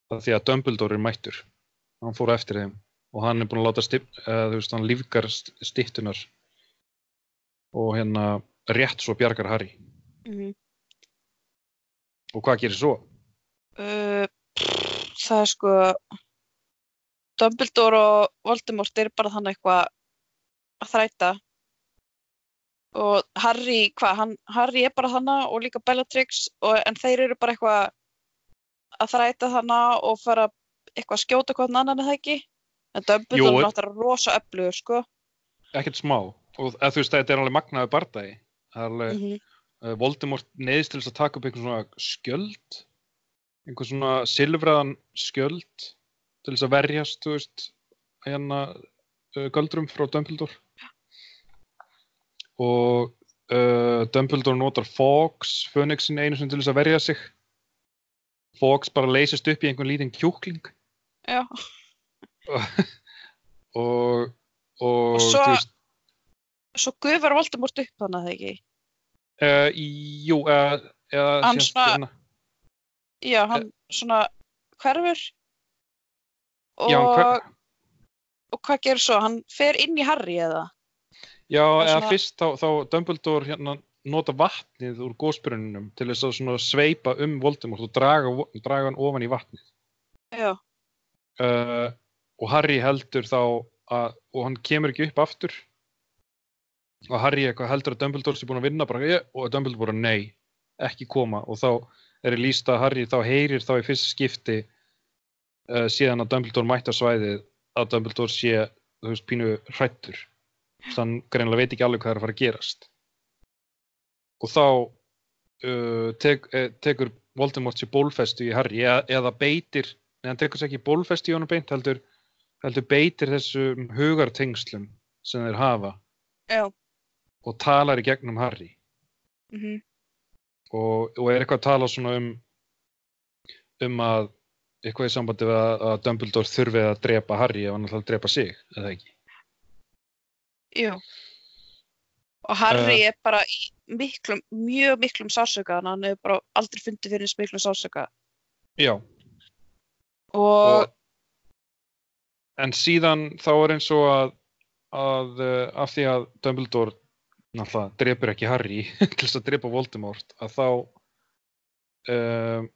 Það því að Dumbledore er mættur. Hann fór eftir þeim. Og hann er búinn að láta uh, þú veist, lífgar st- stittunar og hérna rétt svo bjargar Harry. Mm og hvað gerir svo? uh, það er sko Dumbledore og Voldemort er bara þannig eitthvað að þræta og Harry, hvað, hann, Harry er bara þannig og líka Bellatrix og, en þeir eru bara eitthvað að þræta þannig og fara eitthvað að skjóta hvern annan það ekki? En Dumbledore náttúrulega rosa öflugur sko. Ekkert smá. Og eða, þú veist, þetta er alveg magnaði bardagi. Alveg mm uh, Voldemort neyðist til þess að taka upp einhvern svona skjöld einhvern svona silfraðan skjöld til þess að verjast þú veist hérna uh, göldrum frá Dumbledore og uh, Dumbledore notar Fawkes Phoenixin einu sinni til þess að verja sig. Fawkes bara leysist upp í einhvern lítinn kjúkling. Já, *laughs* og og, Og svo- veist svo gufar Voldemort upp þannig að það ekki? Uh, jú, eða Hann svona- já, hann svona hverfur. Og, já, hver, og hvað gerir svo? Hann fer inn í Harry eða? Já, eða svona- fyrst þá, þá Dumbledore hérna nota vatnið úr gósbrunnum til þess að sveipa um Voldemort og draga, draga hann ofan í vatnið. Já, Uh, og Harry heldur þá að, og hann kemur ekki upp aftur. Og Harry heldur að Dumbledore sé búin að vinna bara, og Dumbledore bara nei, ekki koma. Og þá er líst að Harry þá heyrir þá í fyrst skipti uh, síðan að Dumbledore mætti á svæðið að Dumbledore sé, þú veist, pínu hrættur þann greinlega veit ekki alveg hvað er að fara að gerast. Og þá uh, tek, eh, tekur Voldemort sér bólfestu í Harry eða, eða beitir, neðan tekur sér ekki bólfestu í honum beint, heldur, heldur beitir þessum hugartengslum sem þeir hafa. Já, og talar í gegnum Harry. Mhm, og, og er eitthvað að tala svona um um að eitthvað í sambandi við að, að Dumbledore þurfi að drepa Harry ef hann ætlar að drepa sig, eða ekki jú. Og Harry Eh. er bara í miklum, mjög miklum sásöka, hann hefur bara aldrei fundið fyrir eins miklum sásöka. Já, Og, og en síðan þá er eins og að, að uh, af því að Dumbledore náttúrulega drepur ekki Harry *laughs* til þess að drepa Voldemort að þá um,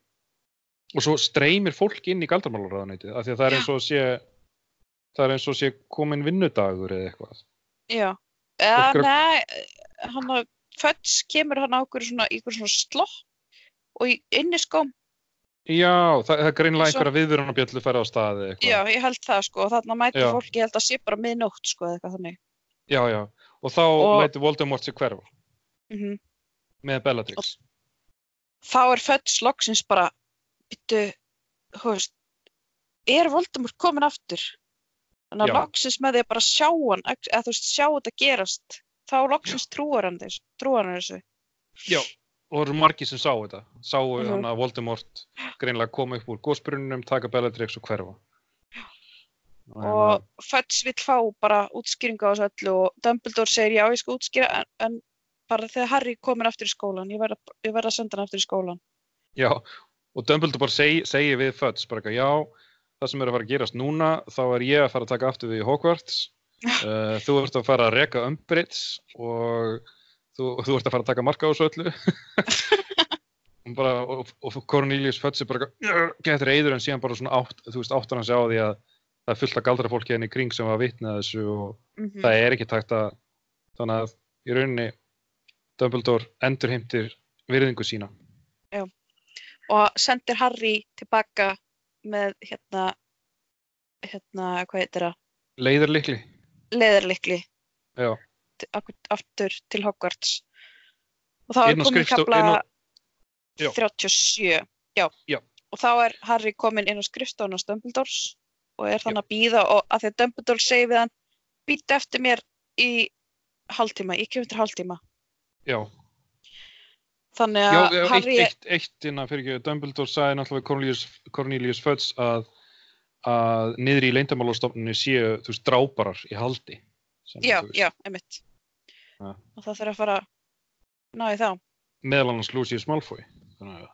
og svo streymir fólk inn í galdramálaráðanætið af því að það er eins og að sé það er eins og að sé komin vinnudagur eða eitthvað já, eða, að- nei, hann að Föts kemur hann á okkur svona, í ykkur svona slopp og í inni skóm. Já, það, það er greinlega einhverja viðvörunarbjöllu færa á staði eitthvað. Já, ég held það sko, og þarna mætir Já. fólk, ég held að sé bara miðnótt sko, eða eitthvað þannig. já, já. Og þá Og- lætur Voldemort sig hverfa Mm með Bellatrix. Þá er Föts loksins bara, byttu, þú veist, er Voldemort komin aftur? Þannig að Já. loksins með því að bara sjá hann, eða þú veist, sjá þetta gerast, þá loksins trúar hann þessu, trúar hann þessu. Já. Og það eru margir sem sá þetta. Sáu Mhm. hann að Voldemort greinlega koma upp úr gósbrunnum, taka Bellatrix og hverfa. og Föts vill fá bara útskýringu á þessu öllu og Dumbledore segir já ég skal útskýra en, en bara þegar Harry komin aftur í skólan ég verð að, að senda hann aftur í skólan Já, og Dumbledore bara seg, segir við Fudge bara eitthvað, já, það sem er að fara að gerast núna, þá er ég að fara að taka aftur við í Hogwarts, uh, *laughs* þú ert að fara að reka Umbridge og þú, þú ert að fara að taka marka á þessu öllu. *laughs* bara, og, og Cornelius er bara getur reyður en síðan bara svona átt, þú veist, áttan að sjá því að það er fullt af galdra fólki henni í kring sem var vitnað þessu og mm það er ekki takt að, þannig að í rauninni Dumbledore endurheimtir virðingu sína. og sendir Harry tilbaka með hérna hérna, hvað heitir það Leiðarlikli, leðarlikli já. aftur til Hogwarts og þá er komin kapla á- Já. 37, já. Já. Og þá er Harry kominn inn á skrifstofun á Dumbledores og er þannig að býða og að því að Dumbledore segir við hann býta eftir mér í hálftíma, kemur til hálftíma. Já, Þannig Já, að eitt, Harry er, eitt, eitt innan fyrir ekki, Dumbledore sagði náttúrulega Cornelius, Cornelius Fudge að, að niður í leyndamálastofnunni séu, þú veist, dráparar í haldi. já, já, einmitt. Ja. Og það þarf að fara að ná í þá. Meðal annars Lucius Malfoy. Þannig að,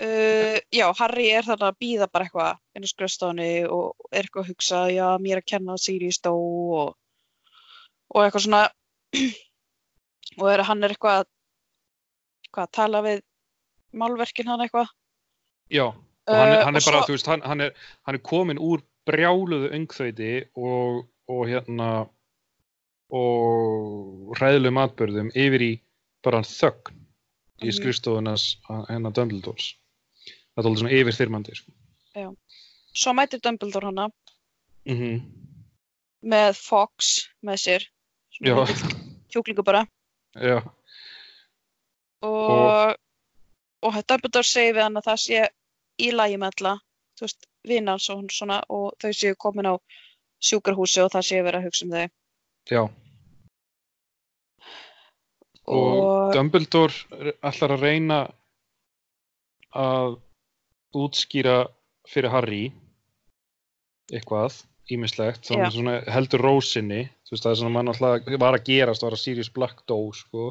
Uh, já, Harry er þannig að býða bara eitthvað inn á skrifstofunni og er eitthvað að hugsa, já, mér að kenna Sirius dó og, og eitthvað svona *clears throat* og er, hann er eitthvað að hvað, að tala við málverkin hann eitthvað? Já, og hann, Uh, hann er og bara, svo- þú veist, hann, hann, er, hann er komin úr brjáluðu öngþveiti og, og hérna og hræðilegum atbyrðum yfir í bara þögn í Mhm. skrifstofunas hennar Dumbledores. Það er alveg svona yfirþyrmandi, sko. svo mætir Dumbledore hana. Mm með Fox með sér. Já, kjúklingur bara. Já, og, og, Dumbledore segir við hann að það sé í lagi með alla þú veist, vinnans og, hún svona, og þau séu komin á sjúkarhúsi og það séu verið að hugsa um þau já. Og Dumbledore ætlar að reyna að útskýra fyrir Harry eitthvað ímislegt, þannig svona heldur rósinni, þú veist það er svona mann alltaf var að gerast, var að Sirius Black dó, sko.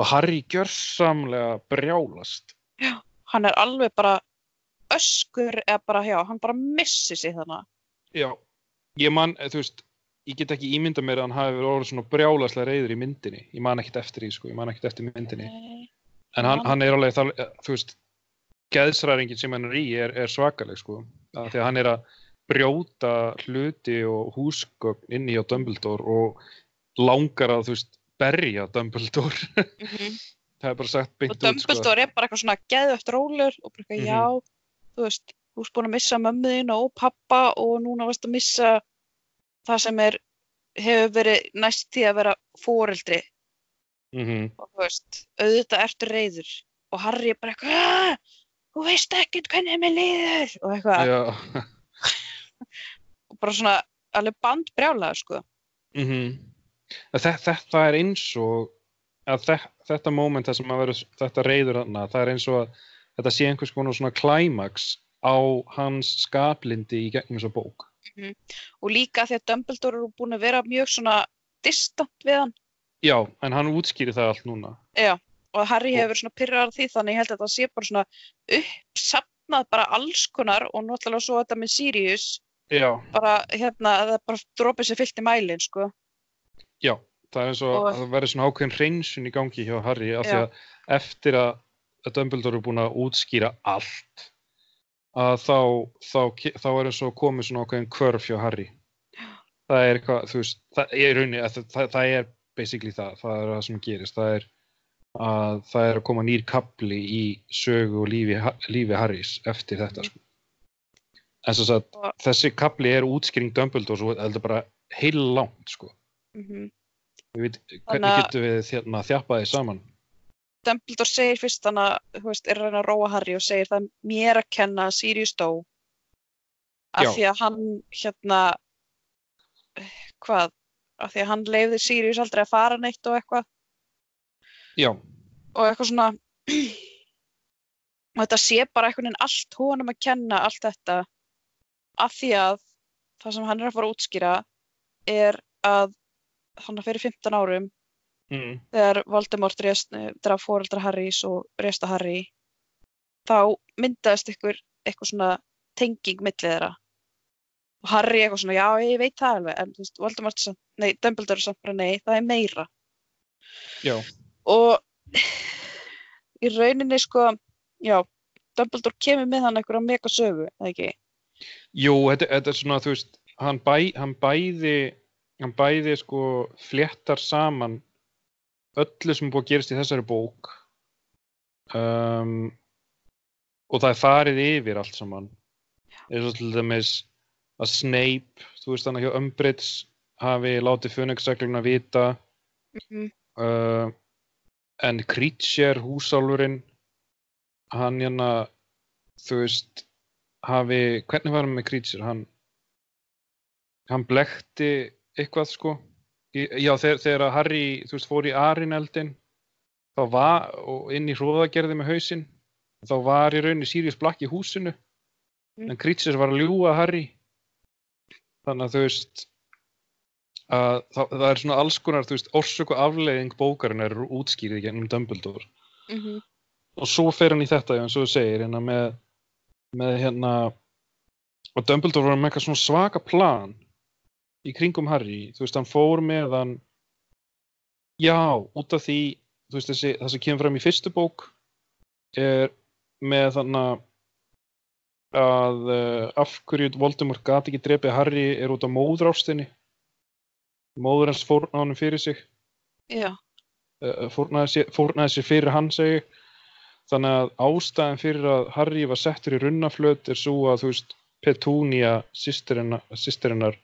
Og Harry gjörsamlega brjálast. hann er alveg bara öskur eða bara, já, hann bara missi sig þannig Já, ég man, eh, þú veist, ég get ekki ímynda mér að hann hafi verið orðið svona brjálaslega reyður í myndinni. Ég man ekkert eftir því, sko, ég man ekkert eftir myndinni. Nei. En hann, Hann- er alveg, það, þú veist, geðsræringin sem hann er í er, er svakaleg, sko. Af Því að hann er að brjóta hluti og húsgögn inn í á Dumbledore og langar að, þú veist, berja Dumbledore. Mhm. *laughs* það er bara sagt beint og út, sko. Dumbledore er bara eitthvað svona geðvögt rólur og bara eitthvað, Mhm. já, þú veist þú ert búin að missa mömmuðin og pappa og núna varst að missa það sem er hefur verið næst því að vera fóreldri Mm og þú veist, auðvitað ertu reyður og Harry er bara eitthvað "Ah, þú veist ekkert hvernig mér líður og eitthvað, *laughs* og bara svona alveg bandbrjálaður sko Mm þetta, þetta er eins og þetta moment það sem vera þetta reyður hana, það er eins og að þetta sé einhvers konar svona klæmaks á hans skaplindi í gegnum þessa bók. og líka því að Dumbledore eru búin að vera mjög svona distant við hann Já, en hann útskýri það allt núna. og Harry Og- hefur verið svona pyrrar því þannig ég held að það sé bara svona uppsafnað bara alls konar og náttúrulega svo þetta með Sirius Já, bara hérna það er bara dropið sér fyllt í mælin sko já, það er eins og Og- að það verður svona ákveðin hreinsun í gangi hjá Harry af því að eftir að, að Dumbledore er búin að útskýra allt að þá, þá, þá er eins og komið svona ákveðin kvörf hjá Harry. Það er eitthvað, þú veist, það er rauninni, að það, það, það er basically það, það er það sem gerist, það er að það er að koma nýr kapli í sögu og lífi, lífi Harrys eftir þetta, sko. En svo að Og- þessi kapli er útskýring Dumbledore svo þetta er bara heil langt, sko. Mm Við veit, hvernig getum við þérna þjappaði saman? Dumbledore segir fyrst þannig að þú veist, er reyna að róa Harry og segir það mér að kenna Sirius dó. Af Já. því að hann hérna hvað, af því að hann leiði Sirius aldrei að fara neitt og eitthvað. Já, og eitthvað svona og þetta sé bara einhvern veginn allt honum að kenna allt þetta. Af því að það sem hann er að fara að útskýra er að hann fyrir 15 árum mm. þegar Voldemort rest, draf fóreldra Harrys og resta Harry þá myndaðist ykkur eitthvað svona tenging millið þeirra og Harry eitthvað svona, já ég veit það alveg en þú veist, Voldemort, nei, Dumbledore samt bara nei, það er meira já, og í rauninni sko já, Dumbledore kemur með hann einhverja mega sögu, eða ekki? jú, þetta, þetta er svona, þú veist, hann, bæ, hann bæði, hann bæði sko fléttar saman öllu sem búið að gerast í þessari bók um, og það er farið yfir allt saman. Eins og til dæmis að Snape, þú veist þannig hjá Umbridge hafi látið Fönixregluna vita Mm -hmm. uh, en Creature, húsálfurinn hann hérna þú veist hafi, hvernig var hann með Creature hann hann blekti eitthvað sko. Í, já þegar, þegar að Harry þú veist fór í Arineldin þá var og inn í hróðagerði með hausinn þá var í rauninni Sirius Black í húsinu. Mm. en Creature var að ljúga Harry. Þannig að þú veist að það, það er svona alls konar þú veist, orsök og afleiðing bókarinn er útskýrið gennum Dumbledore. Mhm, og svo fer hann í þetta eins og þú segir hérna með, með hérna og Dumbledore var með eitthvað svona svaka plan í kringum Harry þú veist, hann fór með hann já, út af því þú veist, þessi, það sem kemur fram í fyrstu bók er með þannig að uh, af hverju Voldemort gat ekki drepið Harry er út af móðrástinni móður hans fórna honum fyrir sig. Já, uh, fórnaði, fórnaði sér fyrir hann segi þannig að ástæðan fyrir að Harry var settur í runnaflöt er svo að þú veist Petúnia sýstirinnar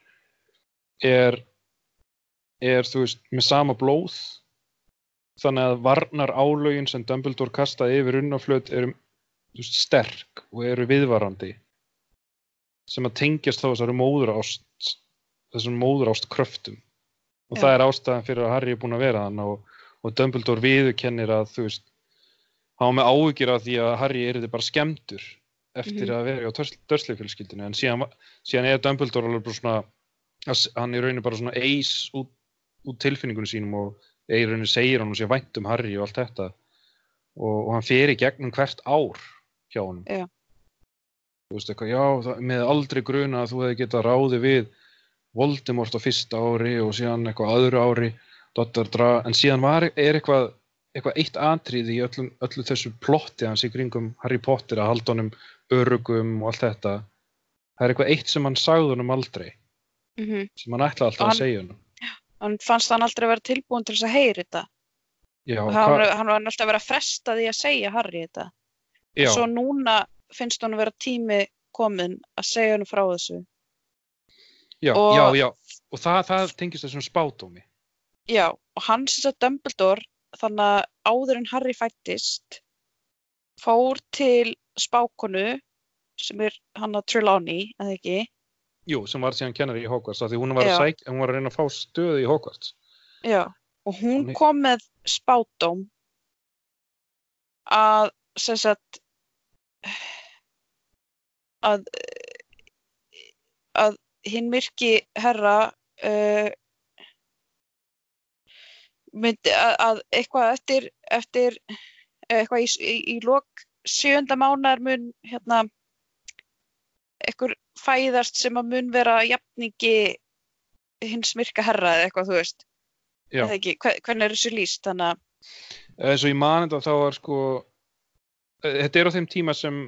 er er þú veist með sama blóð þannig að varnar álögin sem Dumbledore kastaði yfir runnaflöt eru veist, sterk og eru viðvarandi sem að tengjast þá þessari móðurást þessum móðurást kröftum og Já. það er ástæðan fyrir að Harry er búinn að vera þann og, og Dumbledore viðurkennir að þú veist hann var með áhyggjur af því að Harry er þetta bara skemmtur eftir Mhm. að vera á dörsleifjölskyldinu en síðan, síðan er Dumbledore alveg bara svona hann er rauninni bara svona eis út, út tilfinningunum sínum og rauninni segir hann og sé vænt um Harry og allt þetta. Og, og hann fer í gegnum hvert ár hjá honum. Já. þú veist eitthvað, já, það, með aldrei gruna að þú hefði getað ráði við Voldemort á fyrsta ári og síðan eitthvað öðru ári en síðan var, er eitthvað eitthvað eitt atrið í öllum, öllu þessu plotti hans í kringum Harry Potter að halda honum örugum og allt þetta. Það er eitthvað eitt sem hann sagði honum aldrei mhm. sem hann ætlaði alltaf Og að hann- segja honum Hann fannst hann aldrei vera tilbúin til þess að heyri þetta. já, hann, hann var alltaf að vera að fresta því að segja Harry þetta. já, Svo núna finnst hann vera tími komin að segja hann frá þessu. já, og- já, já og það, það tengist þessum spátómi Já, og hann sem sagt Dumbledore, þannig að áður en Harry fættist, fór til spákonu, sem er hann að Trelawney, eða ekki? Jú, sem var síðan kennari í Hogwarts því hún var, sæk, hún var að reyna að fá stöðu í Hogwarts. Já, og hún Þannig- kom með spátóm að, sem sagt, að, að hinn myrki herra uh, myndi að, að eitthvað eftir, eftir eitthvað í, í, í lok sjönda mánar mun hérna eitthvað fæðast sem að mun vera jafningi hins myrka herra eða eitthvað þú veist. Já, eða ekki, Hve- hvernig er þessu lýst? Þannig að eins og í manenda þá var sko eh, þetta er á þeim tíma sem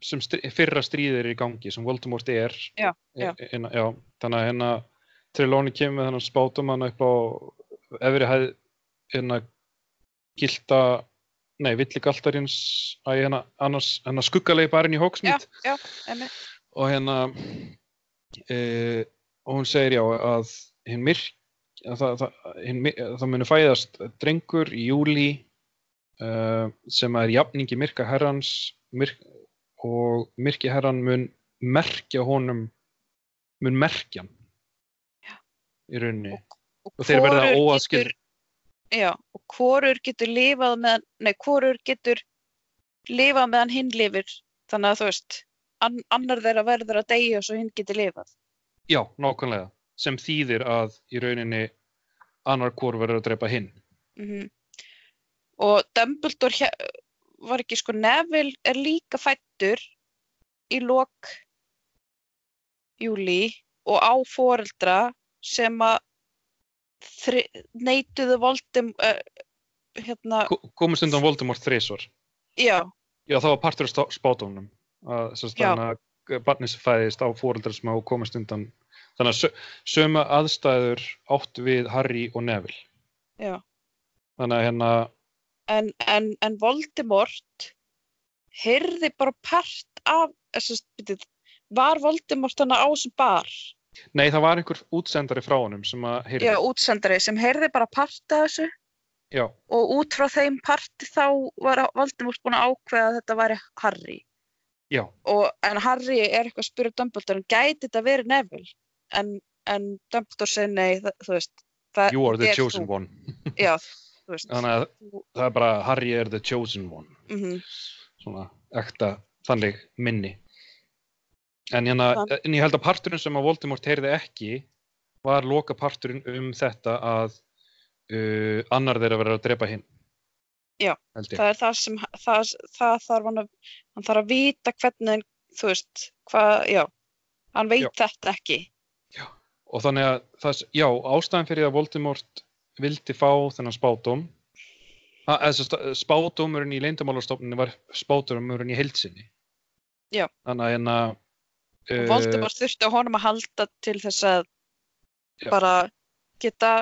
sem stri, fyrra stríðir er í gangi sem Voldemort er. Já, já. E- Inna, já þannig að hérna Trelawney kemur með þennan spátumann upp á efri hæð hérna gilda nei, villi galtarins að hérna, annars, hérna skuggalegi barinn í já, Hogsmeade. Já, emmi og hérna e, og hún segir já að hinn myrk að það, það, að það muni fæðast drengur í júli uh, sem er jafningi myrka herrans myrk, og myrki herran mun merkja honum mun merkja Já. í rauninni. Og og þeir verða óaskild já, og hvorur getur lifað með nei, hvorur getur lifað meðan hinn lifir. Þannig að þú veist an, annar þeirra verður að deyja svo hinn getur lifað. Já, nákvæmlega. Sem þýðir að í rauninni annar hvor verður að drepa hinn. Mm og Dumbledore var ekki sko Neville er líka fættur í lok júli og á foreldra sem að neituðu voldum uh, hérna, Ko- komist undan Voldemort þrisvar. Já, Já, það var partur af spátónum að þannig að barnið sem fæðist á fóreldrar sem hafa komist undan. Þannig að sö- sömu aðstæður átt við Harry og Neville. Já. Þannig að hérna, en, en, en Voldemort heyrði bara part af þess að var Voldemort hana á sem bar? Nei það var einhver útsendari frá honum sem að heyrði, já, útsendari sem heyrði bara part af þessu. Já, og út frá þeim parti þá var Voldemort búin að ákveða að þetta væri Harry og, en Harry er eitthvað að spyrja Dumbledore en gæti þetta verið Neville en, en Dumbledore segir nei það, þú veist you are the chosen *laughs* þú. one. já, Þannig að það er bara Harry er the chosen one. mm Svona ekta þannig minni. En, hérna, en ég held að parturinn sem að Voldemort heyrði ekki var loka parturinn um þetta að uh, annar þeirra verður að drepa hinn. Já, það er það sem það, það þarf hann að hann þarf að vita hvernig þú veist, hvað, já hann veit Já. þetta ekki Og þannig að það, já, ástæðan fyrir að Voldemort vildi fá þennan að, að, spádómurinn í leyndamálastofninu var spádómurinn í heilsinni. Já. Þannig að og Voldemort þurfti á honum að halda til þess að Já. bara geta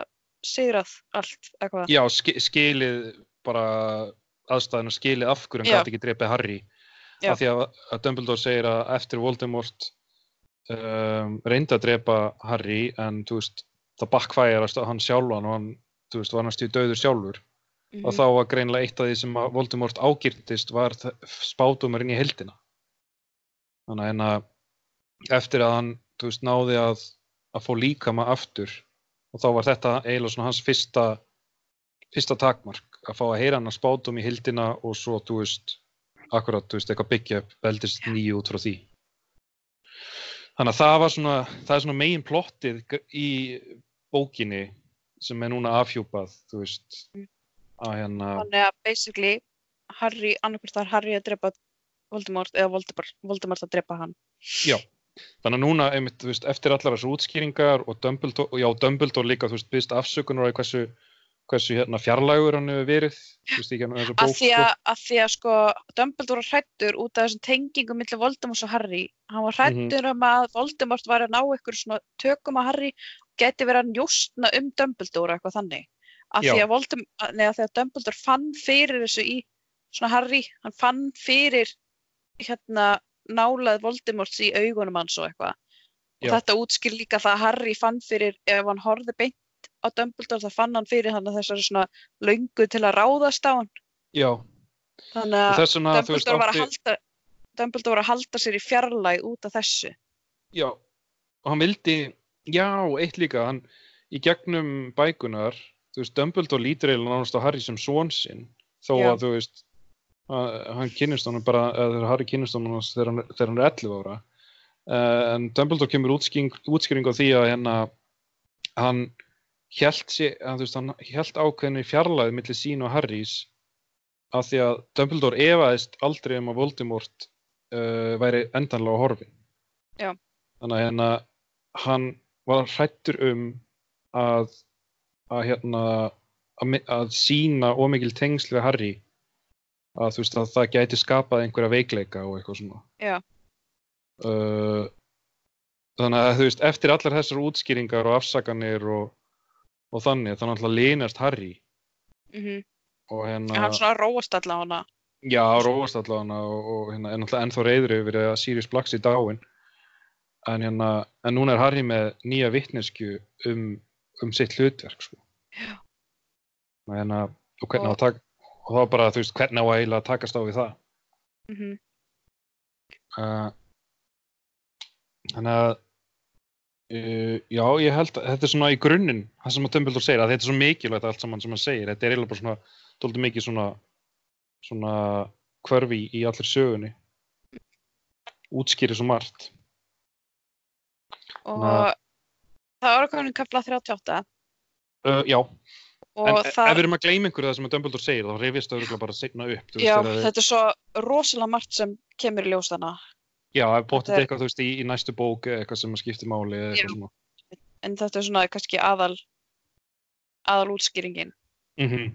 sigrað allt eitthvað Já, ski, skilið bara aðstæðan og skilið af hverju hann Já. gæti ekki drepið Harry. Af því að, að Dumbledore segir að eftir Voldemort um, reyndi að drepa Harry en veist, það bakkvæjarast á hann sjálfan og hann, veist, var næstu döður sjálfur. Mhm. og þá var greinlega eitt af því sem að Voldemort ágirtist var spátumurinn í heildina þannig að hérna eftir að hann, veist, náði að að fá líkama aftur og þá var þetta eiginlega hans fyrsta fyrsta takmark að fá að heyra hann að spátum í heildina og svo, þú veist, akkurat, þú veist, eitthvað byggja veldist nýju út frá því. Þannig að það var svona það er svona megin plottið í bókinni sem er núna afhjúpað, þú veist Mm. að hérna þannig að basically Harry, annarkvort þar Harry að drepa Voldemort eða Voldemort, Voldemort að drepa hann. Þannig að núna, einmitt, veist, eftir allar þessu útskýringar og Dumbledore, og já, Dumbledore líka, þú veist, byggst afsökunar á hversu, hversu hérna, fjarlægur hann hefur verið, þessu að því að, að því að sko Dumbledore var hrættur út af þessum tengingum millir Voldemort og Harry. Hann var hrættur um að Voldemort var að ná ykkur svona tökum að Harry geti verið að njóstna um Dumbledore eitthvað þannig. Að Já. því að, Voldem, nei, að því Dumbledore fann fyrir þessu í svona Harry, hann fann fyrir hérna nálað Voldemorts í augunum hans og eitthvað. Og Já. þetta útskýr líka það að Harry fann fyrir ef hann horfði beint á Dumbledore þá fann hann fyrir hann þessari svona löngu til að ráðast á hann. Já, þannig að þess vegna, þú veist, Dumbledore var, að átti, halda, Dumbledore var að halda sér í fjarlæg út af þessu. Já, og hann vildi, já, eitt líka, hann, í gegnum bækunar, þú veist, Dumbledore lítur eiginlega nánast á Harry sem son sinn, þó Já. að, þú veist, að, hann kynnist honum bara, þegar Harry kynnist honum þegar hann, þegar hann er 11 ára, uh, en Dumbledore kemur útskýring, útskýring á því að hérna, hann held, sé, veist, hann held ákveðinni fjarlæði millir sín og Harrys af því að Dumbledore efaðist aldrei um að Voldemort uh, væri endanlega horfin. Já. Þannig að hérna, hann var hrættur um að, að hérna, að, að sína ómikil tengsl við Harry að veist að það gæti skapað einhverja veikleika og eitthvað svona. Uh, þannig að þú veist, eftir allar þessar útskýringar og afsakanir og, og þannig, þannig að línast Harry. Mm og hérna, hann svona róast allavega. Hana já, róast allavega og, og hérna, er náttúrulega ennþá reyður yfir að Sirius Black sé dáin en hérna, en núna er Harry með nýja vitnesku um, um sitt hlutverk sko. Já. og hérna, og hvernig á Og- að taka og þá bara, þú veist, hvernig á að að takast á við það? Mm uh, þannig að uh, já, ég held að þetta er svona í grunninn það sem að Dumbledore segir, að þetta er svo mikilvægt allt saman sem hann segir, þetta er eiginlega bara svona tóldi mikið svona svona hverfi í allir sögunni. Útskýri svo margt. Og Na- það var komin kapla 38 uh, já, og en e- það, ef við erum að gleyma einhverju það sem að Dumbledore segir, þá reyfist það bara setna upp já, þetta er svo rosalega margt sem kemur í ljós þarna já, bóttið eitthvað þú veist í, í næstu bók eitthvað sem að skipti máli eða eitthvað svona. En þetta er svona kannski aðal aðal útskýringin. Mm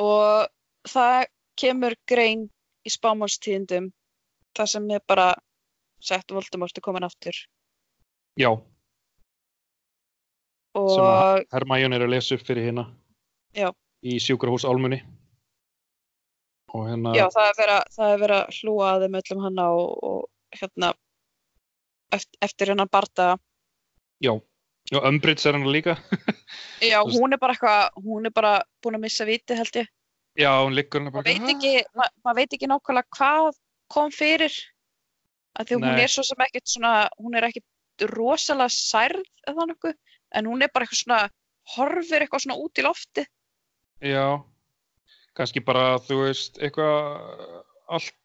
og það kemur grein í spámálstíðindum það sem er bara sett Voldemort er komin aftur. Já, og sem að Hermione er að lesa upp fyrir hérna Já. í sjúkrahús Álmunni hérna já, það er verið að- er að hlúa að þeim öllum hana og, og hérna eftir, eftir hennan barda já, og Umbridge er hann líka *laughs* Já, hún er bara eitthvað, hún er bara búin að missa viti held ég. já, hún liggur hann Maður bara veit ekki, ma maður veit ekki nákvæmlega hvað kom fyrir. Því hún Nei. er svo sem ekkert svona, hún er ekkert rosalega særð eða nokkuð, en hún er bara eitthvað svona, horfir eitthvað svona út í lofti. Já, kannski bara, þú veist, eitthvað allt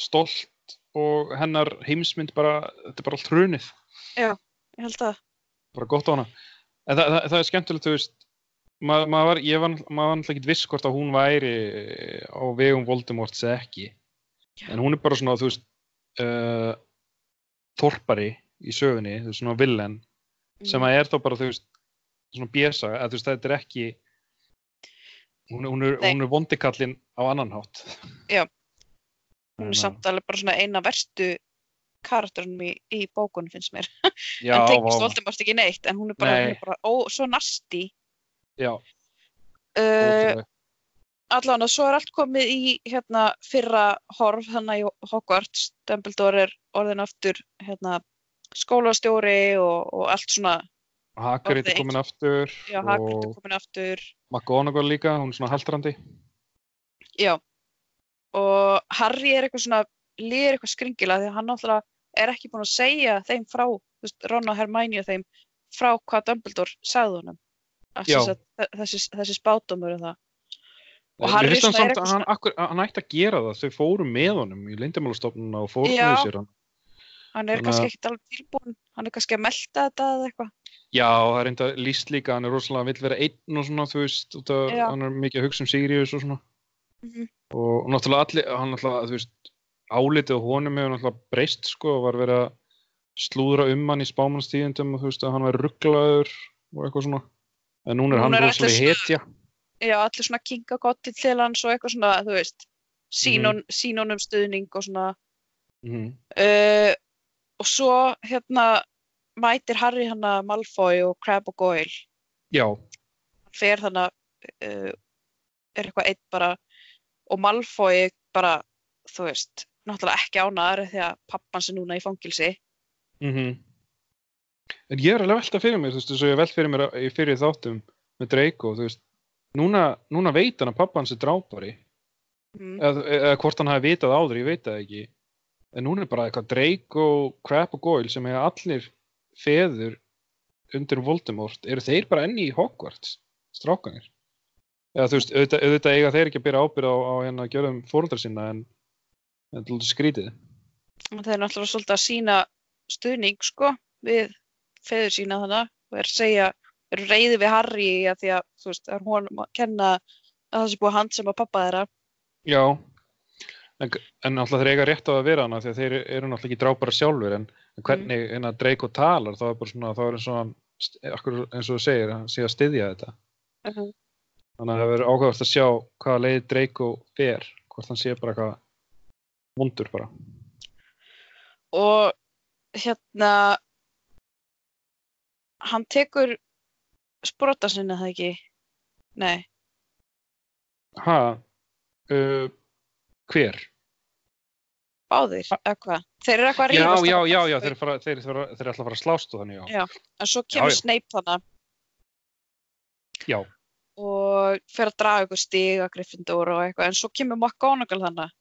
stolt og hennar heimsmynd bara, þetta er bara allt hrunið, Ég held að, bara gott á hana. En það, það, það er skemmtilegt, þú veist, maður ma var, ég var, maður var náttúrulega ekki viss hvort að hún væri á vegum Voldemorts eða ekki. Já. En hún er bara svona, þú veist, uh, þorpari í sögunni, þú veist, svona villen, sem að er þá bara, þú veist, svona bjesa, að þú veist, þetta er ekki, hún, hún er, er vondikallin á annan hátt. Já. *laughs* hún er samt alveg bara svona eina verstu karakterunum í, í bókunum finnst mér. *laughs* Já, en tengist Voldemort ekki neitt, en hún er bara, Nei. hún er bara ó, svo nasti. já, Uh, og svo er allt komið í hérna fyrra horf þannig í Hogwarts Dumbledore er orðin aftur hérna skólastjóri og, og allt svona Hagrid er komin aftur já, Hagrid er komin aftur. McGonagall líka, hún er svona haldrandi. já. Og Harry er eitthvað svona líður eitthvað skringilega því hann náttúrulega er ekki búin að segja þeim frá veist, Ron og Hermione og þeim frá hvað Dumbledore sagði honum. Sagt, þessi, þessi spátumur og það. Og Harry hann svona er samt hann, akkur, hann ætti að gera það, þau fóru með honum í leyndamálastofnuna og fóru Já. með sér hann. hann er Þannig kannski ekkert alveg tilbúin hann er kannski að melta þetta eða eitthvað Já, það er enda líst líka, hann er rosalega, vill vera einn og svona, þú veist, Já. hann er mikið að hugsa um Sirius og svona. Mhm. Og náttúrulega allir, hann náttúrulega, þú veist, álitið á honum hefur náttúrulega breyst, sko, og var verið að slúðra um hann í spámannstíðendum og þú veist að hann var rugglaður og eitthvað svona. En núna er hann rosalega hetja. já, allir svona kinga gotti til hans og eitthvað svona, þú veist sínon, sínonum stuðning og svona Mm uh, og svo hérna mætir Harry hana Malfoy og Crab og Goyle Já, hann fer þannig uh, er eitthvað eitt bara og Malfoy bara þú veist, náttúrulega ekki ánæður því að pappan sem núna í fangilsi Mhm. En ég er alveg að velta fyrir mér, þú veist, þess að ég velt fyrir mér í fyrir þáttum með Draco, þú veist, núna, núna veit hann að pappa hans er drápari, mm. eða, eða hvort hann hafi vitað áður, ég veit það ekki. En núna er bara eitthvað Draco, Crab og Goyle sem hefur allir feður undir Voldemort, eru þeir bara enni í Hogwarts, strákanir? Eða þú veist, auðvitað, auðvitað eiga þeir ekki að byrja ábyrð á, á hérna gjörðum fóruldrar sinna en en þetta er lítið skrítið. þeir eru náttúrulega svolítið að sína stuðning sko við feður sína þannig og er að segja, eru reyði við Harry að því að þú veist, það er honum að kenna að það sé búið að handsama pappa þeirra Já, en, en náttúrulega þeir eiga rétt á að vera hana því að þeir eru náttúrulega ekki drápara sjálfur en, en hvernig mm. hérna Draco talar þá er bara svona, þá er eins og hann eins og þú segir, hann sé að styðja þetta Mhm. þannig að það verður áhugavert að sjá hvaða leið Draco fer, hvort hann sé bara eitthvað vondur bara og hérna hann tekur sprota sinni það ekki nei, Ha, uh, hver? Báðir, eða hvað þeir eru eitthvað að Já, rífast já, já, já, þeir, fara, þeir, þeir, þeir ætla að fara að slást og þannig, já. Já. en svo kemur. Snape þannig Já, og fer að draga ykkur stig að Gryffindor og eitthvað, en svo kemur McGonagall þannig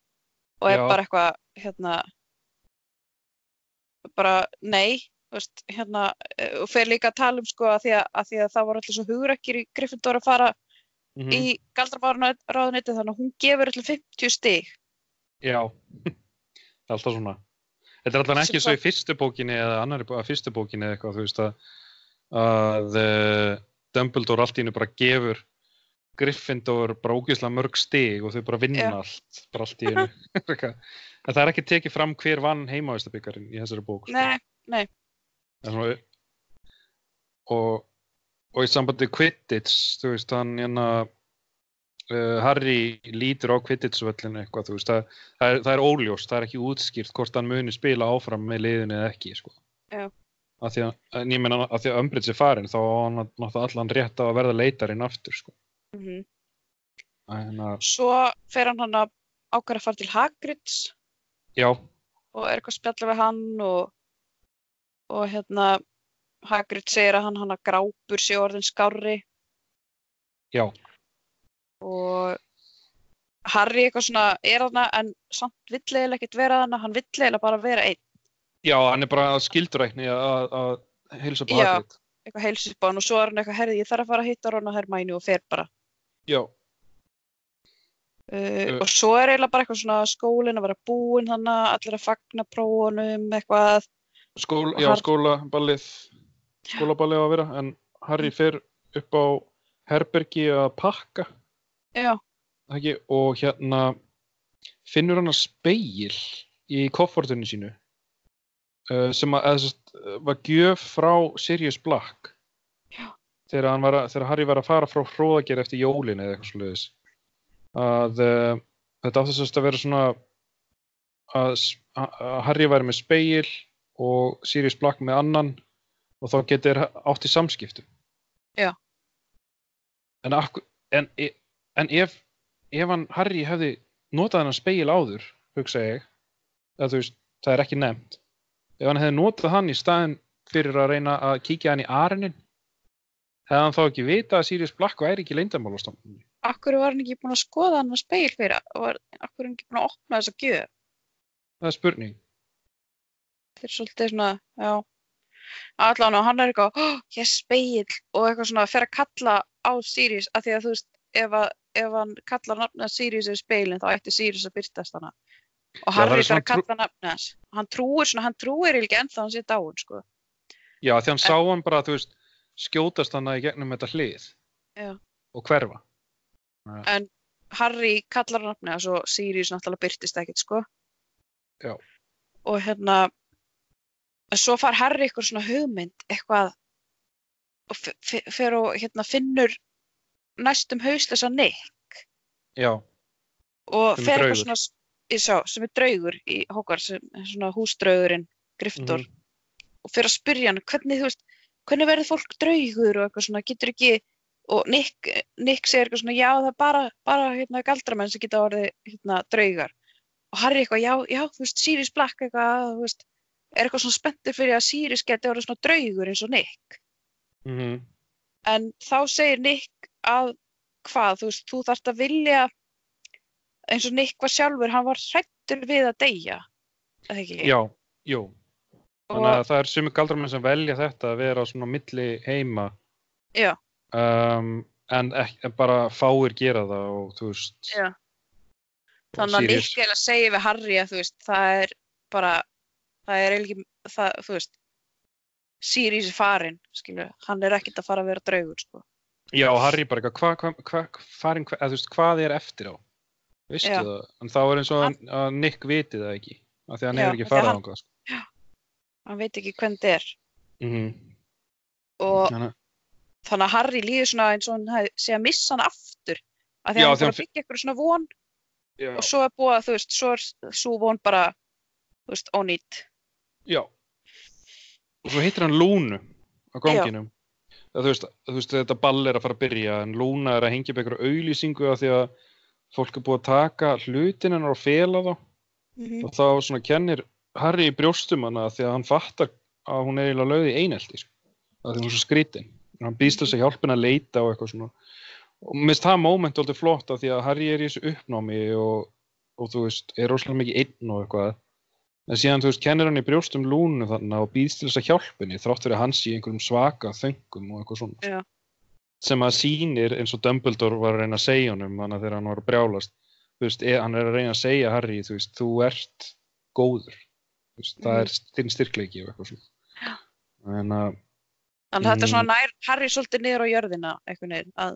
og er Já. bara eitthvað hérna bara nei veist, hérna, eh, og fer líka að tala um sko að því að, að, því að það voru allir svo hugrekkir í Gryffindor að fara mm í galdramáraráðuniti þannig að hún gefur allir 50 stig já, alltaf svona. Þetta er alltaf ekki Sem svo í fyrstu bókinni eða annari fyrstu bókinni eða eitthvað, þú veist að, að uh, Dumbledore allt í hennu bara gefur Gryffindor bara ógeðslega mörg stig og þau bara vinna Já. allt, bara allt í hennu. *laughs* *laughs* en það er ekki tekið fram hver vann heimavistabyggarinn í þessari bók. sko. nei, En Svona, og, og í sambandi Quidditch, þú veist, hann hérna, uh, Harry lítur á Quidditch-völlinu eitthvað, þú veist, það, það, er, það er óljóst, það er ekki útskýrt hvort hann muni spila áfram með liðinu eða ekki, sko. Af því að, meina, af því að Umbridge er farin, þá náttúrulega allan rétt á að verða leitarinn aftur, sko. mm En að, svo fer hann hann að ákvæða að fara til Hagrids já, og er eitthvað að spjalla við hann og, og hérna Hagrid segir að hann hann að grápur sé orðin skárri. Já, og Harry eitthvað svona er þarna en samt vill eiginlega ekkert vera þarna, hann vill eiginlega bara vera einn, já, hann er bara skildurækni að, að heilsa på Já. Hagrid. eitthvað heilsisbán og svo er hann eitthvað, herði, ég þarf að fara að hitta Ron og Hermæni og fer bara. Já, Uh, Uh. og svo er eiginlega bara eitthvað svona skólinn að vera búinn þannig, allir að fagna prófunum, eitthvað, skól, já Har- skólaballið, skólaballið á að vera, en Harry fer upp á herbergi að pakka, já, ekki, og hérna finnur hann að speil í koffortunni sínu uh, sem að, eða, sest, var gjöf frá Sirius Black Já. þegar, að, þegar Harry var að fara frá hróðager eftir jólin eða eitthvað sluðis að uh, þetta átti sérst að vera svona að, að að Harry væri með speil og Sirius Black með annan og þá getur átt í samskiptum Já. en, en, e- en ef ef hann Harry hefði notað hennar speil áður hugsa ég að veist, það er ekki nefnt. Ef hann hefði notað hann í staðin fyrir að reyna að kíkja hann í arenin hefði hann þá ekki vita að Sirius Black væri ekki leyndamálastofnunni akkur var hann ekki búinn að skoða hann að speil fyrir, var, akkur er hann ekki búinn að opna þessa gjöf, það er spurning. Þetta er svolítið svona, já, allan og hann er eitthvað, oh, ég speil og eitthvað svona, fer að kalla á Sirius að því að þú veist, ef, að, ef hann kallar nafnið Sirius yfir speilin þá ætti Sirius að byrtast hana og Harry svona að kalla nafnið hans hann trúir svona, hann trúir ekki ennþá að hann sé dáin sko. já, því hann sá hann bara, þú veist skjótast hann í gegnum þetta hlið Já. og hverfa en Harry kallar nafnið hans og Sirius náttúrulega byrtist ekkert sko. Já. og hérna en svo far Harry eitthvað svona hugmynd eitthvað og hérna finnur næstum hauslösa Nick. Já, og er fer eitthvað svona sá, sem er draugur í er svona húsdraugurinn Gryffindor. Mhm. og fer að spyrja hann hvernig veist, hvernig verður fólk draugur? Og eitthvað svona, getur ekki og Nick, Nick segir eitthvað svona já það er bara, bara hérna galdramenn sem geta orðið hérna draugar. Og Harry eitthvað já, já, þú veist, Sirius Black eitthvað, þú veist, er eitthvað svona spenntur fyrir að Sirius geti orðið svona draugur eins og Nick. Mm en þá segir Nick að hvað, þú veist, þú þarft að vilja eins og Nick var sjálfur, hann var hrættur við að deyja eða ekki? já, jú. Þannig að það er sumi galdramenn sem velja þetta að vera svona á milli heima. Já, um, en ekki, en bara fáir gera það og þú veist Já. þannig að Nick eða segir við Harry að þú veist, það er bara það er ekki, það, þú veist Sirius er farinn, skilu hann er ekkert að fara að vera draugur, sko Já, Harry bara eitthvað, hvað hva, hva, hva, hvað er eftir á? Vistu Já. það? En þá er eins og hann, að Nick viti það ekki, af því að hann Já, hefur ekki af því að farið hann-. Sko. hann veit ekki hvernig þetta er Mm og -hmm. þannig að Harry líður svona eins og hann sé að missa hann aftur að því Já, að hann bara hann fi- byggja eitthvað svona von Já, og svo er búið að þú veist, svo er svo von bara þú veist, ónýtt já. Og svo hittir hann Lúnu á ganginum. Þú, veist, þú veist, þetta ball er að fara að byrja, en Lúna er að hengja upp einhverju auglýsingu af því að fólk er búið að taka hlutin hennar og fela þá. Og þá svona kennir Harry í brjóstum hana því að hann fattar að hún er eiginlega lögð í einelti sko. að því hún er svo skrítin hann býst þess að hjálpa henni að leita og eitthvað svona og mér finnst það moment alltaf flott af því að Harry er í þessu uppnámi og, og þú veist, er rosalega mikið einn og eitthvað en síðan þú veist, kennir hann í brjóstum lúnu þarna og býst til þess að hjálpa henni þrátt fyrir sé í einhverjum svaka þöngum og eitthvað svona. Já. sem að sýnir eins og Dumbledore var að reyna að segja honum þannig að þegar hann var að brjálast. Þú veist, e, hann er að reyna að segja Harry þú veist, þú ert góður. Þú veist, það Mhm. er þinn styrkleiki og eitthvað svona. Að, þannig að þetta er Mm. svona nær Harry svolítið niður á jörðina einhvern veginn að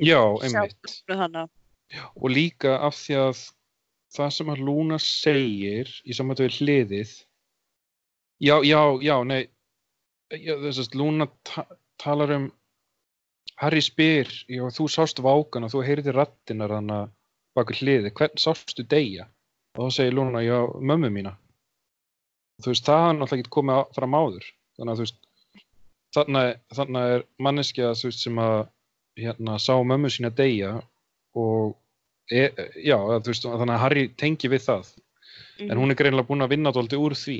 já, einmitt. þannig og líka af því að það sem að Lúna segir í samvættu við hliðið. Já, já, já, nei. Já, þess að Lúna ta talar um Harry spyr, já, þú sást vákan og þú heyrði rattinar þannig bak við hliðið, hvern sástu deyja? Og þá segir Lúna, já, mömmu mína. Þú veist, það hann alltaf ekki komið fram áður. Þannig að þú veist þarna, þarna er manneskja veist, sem að hérna, sá mömmu sína deyja og e, já, þú veist, þannig að Harry tengi við það. Mhm. en hún er greinilega búin að vinna dóldi úr því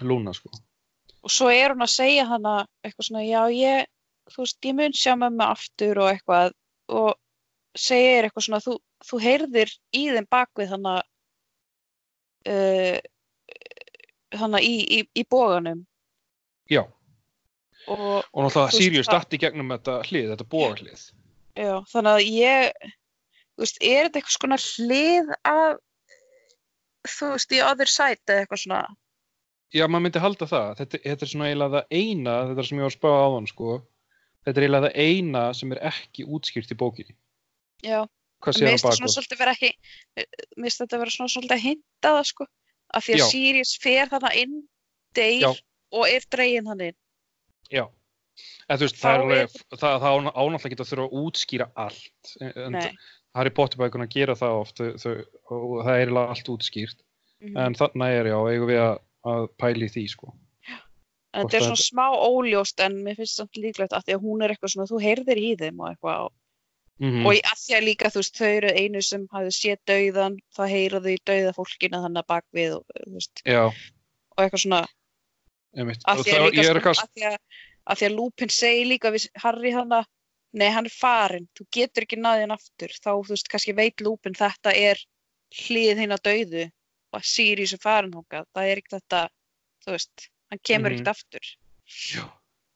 Lúna sko. Og svo er hún að segja hana eitthvað svona, já ég þú veist, ég mun sjá mömmu aftur og eitthvað. Og segir eitthvað svona, þú, þú heyrðir í þeim bakvið hana uh, hana í, í, í bóganum Já, og og náttúrulega Sirius datti gegnum þetta hlið, þetta bóðarhlið. já, þannig að ég veist, er þetta eitthvað svona hlið af þú veist, í other side eða eitthvað svona Já, maður myndi halda það. Þetta, þetta er svona eiginlega það eina, þetta sem ég var að spáða á hann, sko. Þetta er eiginlega það eina sem er ekki útskýrt í bókinni. já, mér finnst þetta svolítið vera ekki mér finnst þetta vera svona svolítið að hinta það sko, af því að Já. Sirius fer þarna inn, deyr Já. og er dregin hann inn Já. En þú veist, það er er- það, það ánáttúrulega ekki að þurfa að útskýra allt. En. Harry Potter bækuna gera það oft þau, þau, og það er allt útskýrt. Mhm. En þarna er já, eigum við að, að pæli því, sko. en þetta er að svona smá óljóst en mér finnst samt líklegt af því að hún er eitthvað svona þú heyrðir í þeim og eitthvað Mm og í að því að líka þú veist þau eru einu sem hafði séð dauðan þá heyraðu í dauða fólkina þannig að bakvið og, og eitthvað svona að því að, að að Lupin segir líka við Harry hana nei hann er farinn, þú getur ekki náðið hann aftur. Þá þú veist kannski veit Lupin þetta er hlið hinn að dauðu. Og að Sirius er farinn hókað það er ekki þetta, þú veist hann kemur Mhm. ekkert aftur.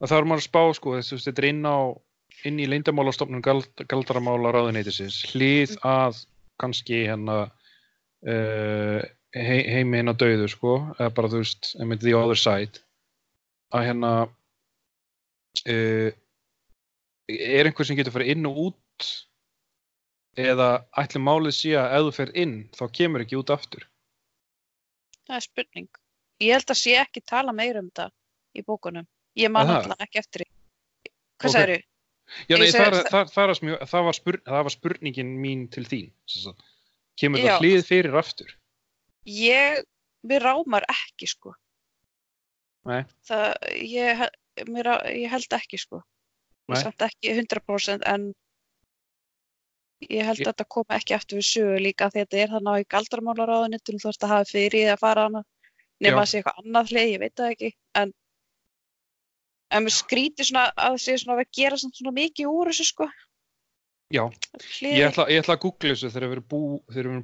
Og þá er maður að spá, sko, þessu, þetta er inn á, inn í leyndamálastofnun gald, galdramála ráðuneytisins, hlið að kannski hérna uh, he, heimi hérna döðu, sko, eða bara, þú veist, the other side, að hérna uh, er einhver sem getur farið inn og út eða ætli málið sé að ef þú fer inn, þá kemur ekki út aftur. það er spurning ég held að sé ekki tala meira um þetta í bókunum, ég man það? alltaf ekki eftir hvað nei, segi- það, það, það, það, var, það, var spurn, það var spurningin mín til þín. sagt. Kemur það hlið fyrir aftur? ég, mér rámar ekki sko Nei. það, ég, mér, ég held ekki sko Nei. samt ekki 100% en ég held Ég- að þetta koma ekki eftir við sögu líka því að þetta er þannig á í galdramálaráðunitum þú ert að hafa fyrir því að fara hana nema Já. að sé eitthvað annað hlið, ég veit það ekki en en skríti svona að sé svona að gera svona mikið úr þessu sko Já, hlið, ég ætla, ég ætla að googla þessu þegar við erum, bú,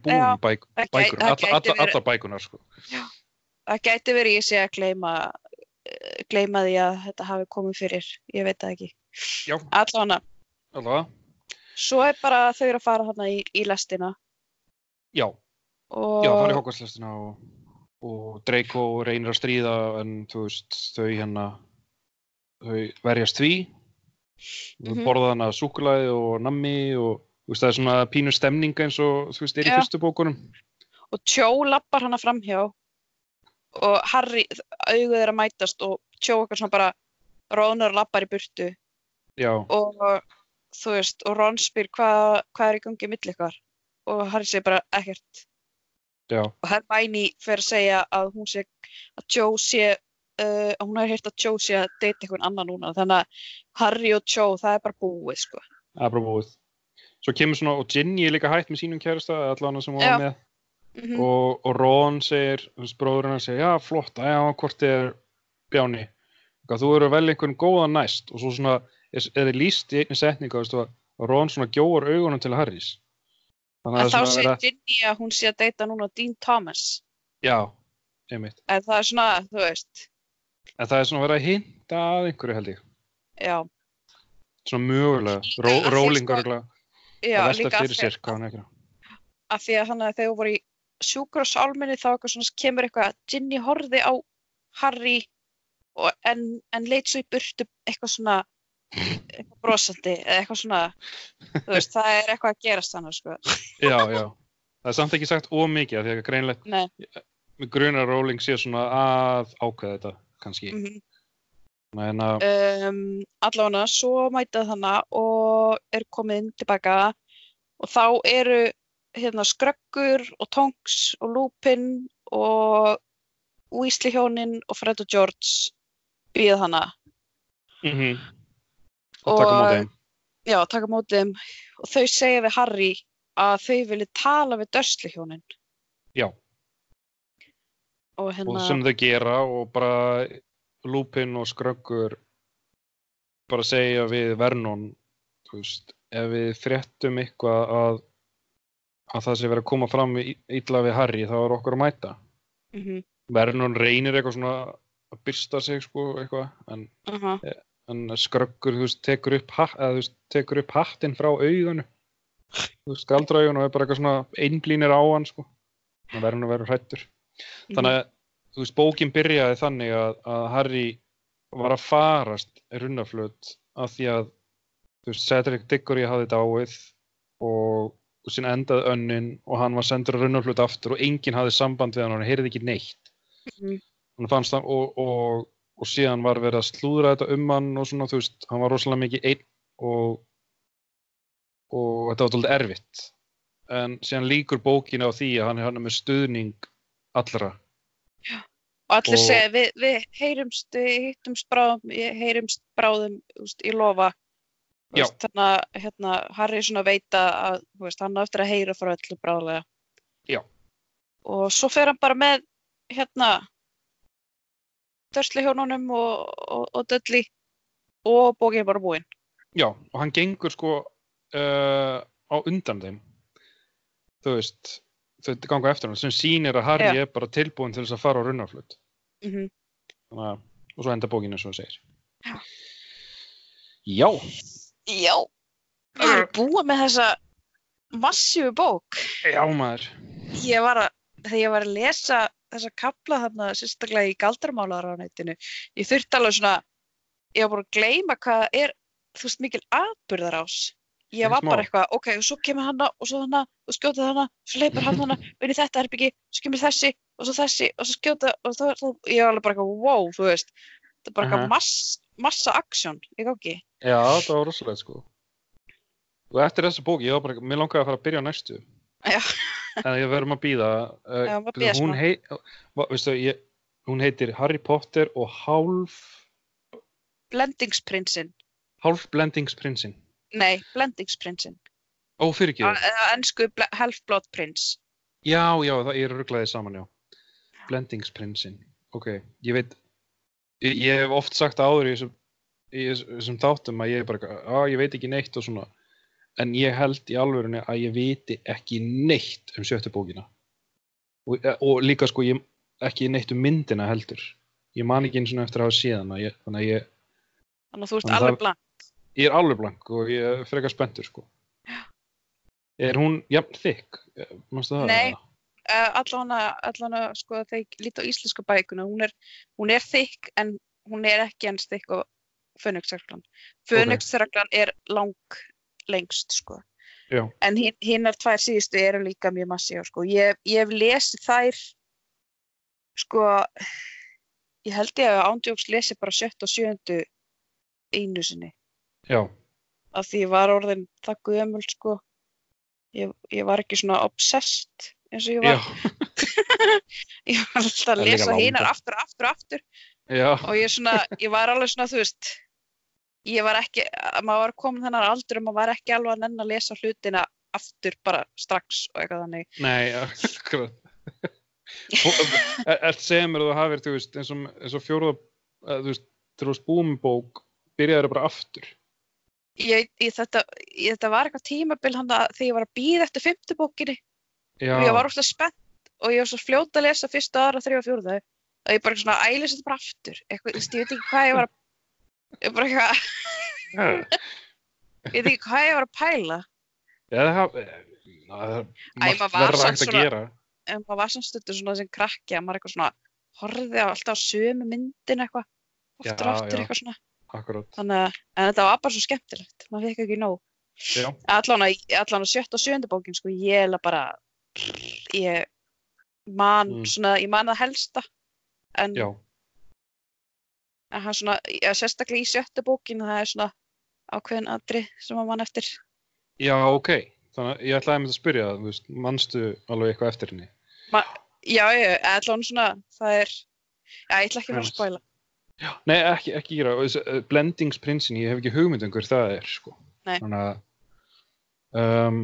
búin Já, í bæk, gæ- bækunar, alla, alla, verið- allar bækunar sko. það gæti verið ég sé að gleyma eh, gleyma því að þetta hafi komið fyrir ég veit það ekki Já, allavega, allavega, svo er bara þau eru að fara þarna í, í lestina. Já, og já, það er hókvæmslistina og, og Draco reynir að stríða en þú veist, þau hérna, þau verjast því, þau Mhm. borða hana súkulaði og nammi og þú veist, það er svona pínu stemning eins og þú veist, er í Já. fyrstu bókunum. og Tjó lappar hana framhjá og Harry, auguð er að mætast og Tjó eitthvað svona bara Rónar lappar í burtu Já, og þú veist, og Ron spyr hvað hva er í gangi mill ykkar? Og Harry segir bara ekkert. Já, og Hermione fer að segja að hún sé að Tjó sé uh, að hún har heyrt að Tjó sé að deyta einhvern annan núna. Þannig að Harry og Tjó það er bara búið sko. Það er bara búið. Svo kemur svona, og Ginny er líka hætt með sínum kærasta, allan sem hún var með. mm og, og Ron segir, þú veist, bróðurinn hans segir, já, flott, já, hvort er Bjáni, þú eru vel einhvern góðan næst. Og svo svona, þið líst í einni setningu, að Ron svona gjóar augunum til Harrys. Þannig en að þá segir Ginny að hún sé að deyta núna Dean Thomas. Já, einmitt, en það er svona, þú veist. En það er svona verið að hinta að einhverju held ég, já, svona mögulega, ró, rólingar sko, að já líka fyrir af því, sér hvað hann ekki. af því að hann að þegar þú voru í sjúkrasálminni þá eitthvað svona kemur eitthvað Ginny horfði á Harry og, en, en leit svo í burtu eitthvað svona eitthvað brosandi eða eitthvað svona veist, það er eitthvað að gerast þannig sko. Já, já, það er samt ekki sagt ómikið, af því að með grunar róling sé svona að ákveða þetta, kannski. mm En að, um, allavega svo mætað hana og er komin tilbaka og þá eru hérna skröggur og tongs og lúpin og Weasley hjónin og Fred og George býða hana mm og taka Og- mótið já, taka mótið og þau segja við Harry að þau vilja tala við Dursley hjónin Já. og og hérna sem þau gera og bara Lupin og Skröggur bara segja við Vernon veist, ef við fréttum eitthvað að að það sé verið að koma fram í- illa við Harry þá er okkur að mæta. Mhm, Vernon reynir eitthvað svona að byrsta sig sko eitthvað en, aha, en Skröggur þú veist, tekur upp, tekur upp hattinn frá auganu þú veist, skaldra auganu og er bara eitthvað svona einblínir á hann sko. Og Vernon verður hrættur þannig að þú veist, bókin byrjaði þannig að, að Harry var að farast runnaflut af því að þú veist, Cedric Diggory hafði dáið og, og sín endaði önnin og hann var sendur runnaflut aftur og enginn hafði samband við hann og hann heyrði ekki neitt. Mhm. hann fannst það og, og, og síðan var verið að slúðra þetta um hann og svona, þú veist, hann var rosalega mikið einn og og þetta var tólið erfitt. En síðan líkur bókin á því að hann er hann með stuðning allra. Og allir og- segja við, við heyrumst, hittumst bráðum, heyrumst bráðum úst, í lofa. Já. veist, þannig að hérna, Harry svona veita að veist, hann á eftir að heyra frá öllu bráðlega. Já. og svo fer hann bara með hérna Dörsli hjónunum og, og, og Dudley og bókið er bara búinn Já, og hann gengur sko uh, á undan þeim. Þú veist þau ganga eftir hann sem sýnir að Harry Já. er bara tilbúin til þess að fara á runnaflut mm -hmm. Að, og svo enda bókinu svo segir. Já. Já, Já. Við erum búið með þessa massífu bók? Já maður. Ég var að, þegar ég var að lesa þessa kapla þarna sérstaklega í galdarmálaranætinu, ég þurfti alveg svona, ég var bara að gleyma hvað er, þú veist, mikil atbyrðarás. Ég Nei, var bara eitthvað, ok, og svo kemur hana og svo hana og skjóta hana, svo leipur hann hana, inn í þetta herbyggi, svo kemur þessi og svo þessi og svo skjóta og þá, þá ég var alveg bara eitthvað, wow, þú veist, þetta er bara eitthvað mass, massa aksjón, ég gangi. Já, það var rosalega sko og eftir þessa bók, ég var bara, mér langaði að fara að byrja á næstu Já. en ég verðum að býða uh, hún, hei, ég, hún heitir Harry Potter og hálf Blendingsprinsinn, hálf blendingsprinsinn nei, Blendingsprinsinn, Ó, fyrir ekki ennsku Half-Blood Prins. Já, já, það er rugglaðið saman, já. Blendingsprinsinn. Ok, ég veit, ég, ég hef oft sagt áður í þessum, þáttum að ég er bara, að ég veit ekki neitt og svona. En ég held í alvörunni að ég viti ekki neitt um sjöttu bókina. Og, og líka sko, ég, ekki neitt um myndina heldur. Ég man ekki eins og eftir að hafa séð hana, ég, þannig að ég, Þannig að þú ert alveg blank. ég er alveg blank og ég er frekar spenntur, sko. Er hún jafn það? Nei. Uh, allan að sko þegar ég líti á íslensku bækuna, hún er, er þykk en hún er ekki eins þykk og Fönixreglan. Fönixreglan er lang lengst sko. Já. En hin- hinnar tvær síðustu eru líka mjög massíu sko. Ég, ég hef lesið þær sko ég held ég að ándjóks lesi bara sjött og sjöndu einu sinni. Já. Af því ég var orðin það gömul sko. Ég, ég var ekki svona obsessed eins og ég var. *laughs* ég var alltaf að lesa langt. aftur, aftur, aftur Já. og ég svona, ég var alveg svona, þú veist ég var ekki, að maður var komin þennan aldur og maður var ekki alveg að nenn að lesa hlutina aftur bara strax og eitthvað þannig. Nei, *laughs* akkurat. Er það segja mér að þú hafir, þú veist, eins og, eins og fjóruða, eh, þú veist, þú varst búin með bók, byrjaði bara aftur. ég, ég, þetta, ég, þetta var eitthvað tímabil hann að ég var að býða eftir fymtu bókinni. Já, og ég var ofta spennt og ég var svo fljóta að lesa fyrsta, aðra, þrjá, fjórða. Og ég bara svona ælis þetta bara aftur. Eitthvað, þú veist, ég veit ekki hvað ég var að ég bara eitthvað, *laughs* ég veit ekki hvað ég var að pæla Já, það eh, er Æ, margt samt hægt að gera. en maður var samt stundur svona sem krakki að maður eitthvað svona horfði á alltaf á sömu myndin eitthvað aftur já. eitthvað svona Akkurat. þannig að þetta var bara svo skemmtilegt maður fekk ekki nóg allan að sjött og sjöndu bókin sko ég er bara ég man Mm. svona ég man það helsta en, já, en hann svona ja, sérstaklega í sjöttu bókin það er svona ákveðin atri sem maður man eftir já, ok. Þannig ég ætlaði að mynda að spyrja það, manstu alveg eitthvað eftir henni? já ég, allan svona það er já ég ætla ekki að vera að spæla Nei, ekki, ekki gera. Eh, Blendingsprinsin, ég hef ekki hugmynd um hver það er, sko. Þannig að, um,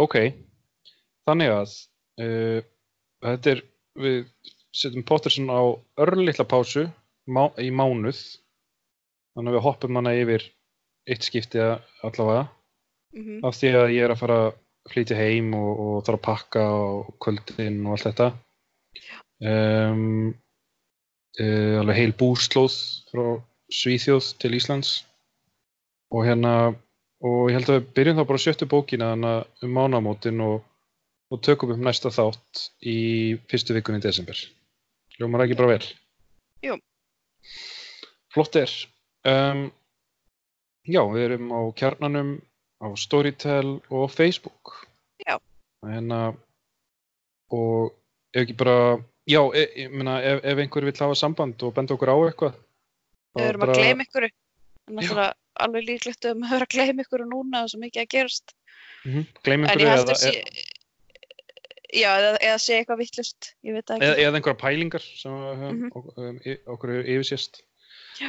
ok, þannig að uh, þetta er, við setjum Potterson á örlitla pásu má, í mánuð. Þannig að við hoppum hana yfir eitt skipti allavega. Mm af því að ég er að fara að flytja heim og, og þarf að pakka og kvöldin og allt þetta. Um, uh, alveg heil búslóð frá Svíþjóð til Íslands. Og hérna og ég held að við byrjum þá bara sjöttu bókina um mánamótin og, og tökum upp næsta þátt í fyrstu vikunni í desember. Ljómar ekki bara vel? Flott er um, Já, við erum á kjarnanum á Storytel og Facebook Já. hérna og ef ekki bara já, e, ég meina ef, ef einhver vill hafa samband og benda okkur á eitthvað Við erum að gleyma ykkur. Þannig að alveg líklegt um að vera að gleyma ykkur núna og svo mikið að gerast. Gleyma En einhverju ég held eða, sé... Já, eða, eða sé eitthvað vittlust. Eða, eða einhverja pælingar sem um, y- okkur er yfirsést.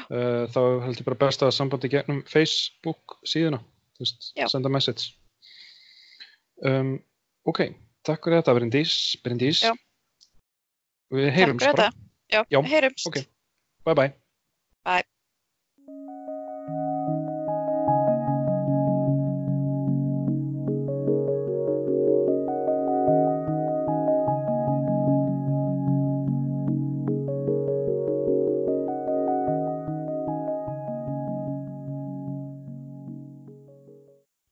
Uh, þá held ég bara best að sambandi gegnum Facebook síðuna veist, senda message um, ok, takk fyrir þetta Bryndís, Bryndís. Við fyrir bara. Já, Já, heyrumst. ok. bye bye Bye.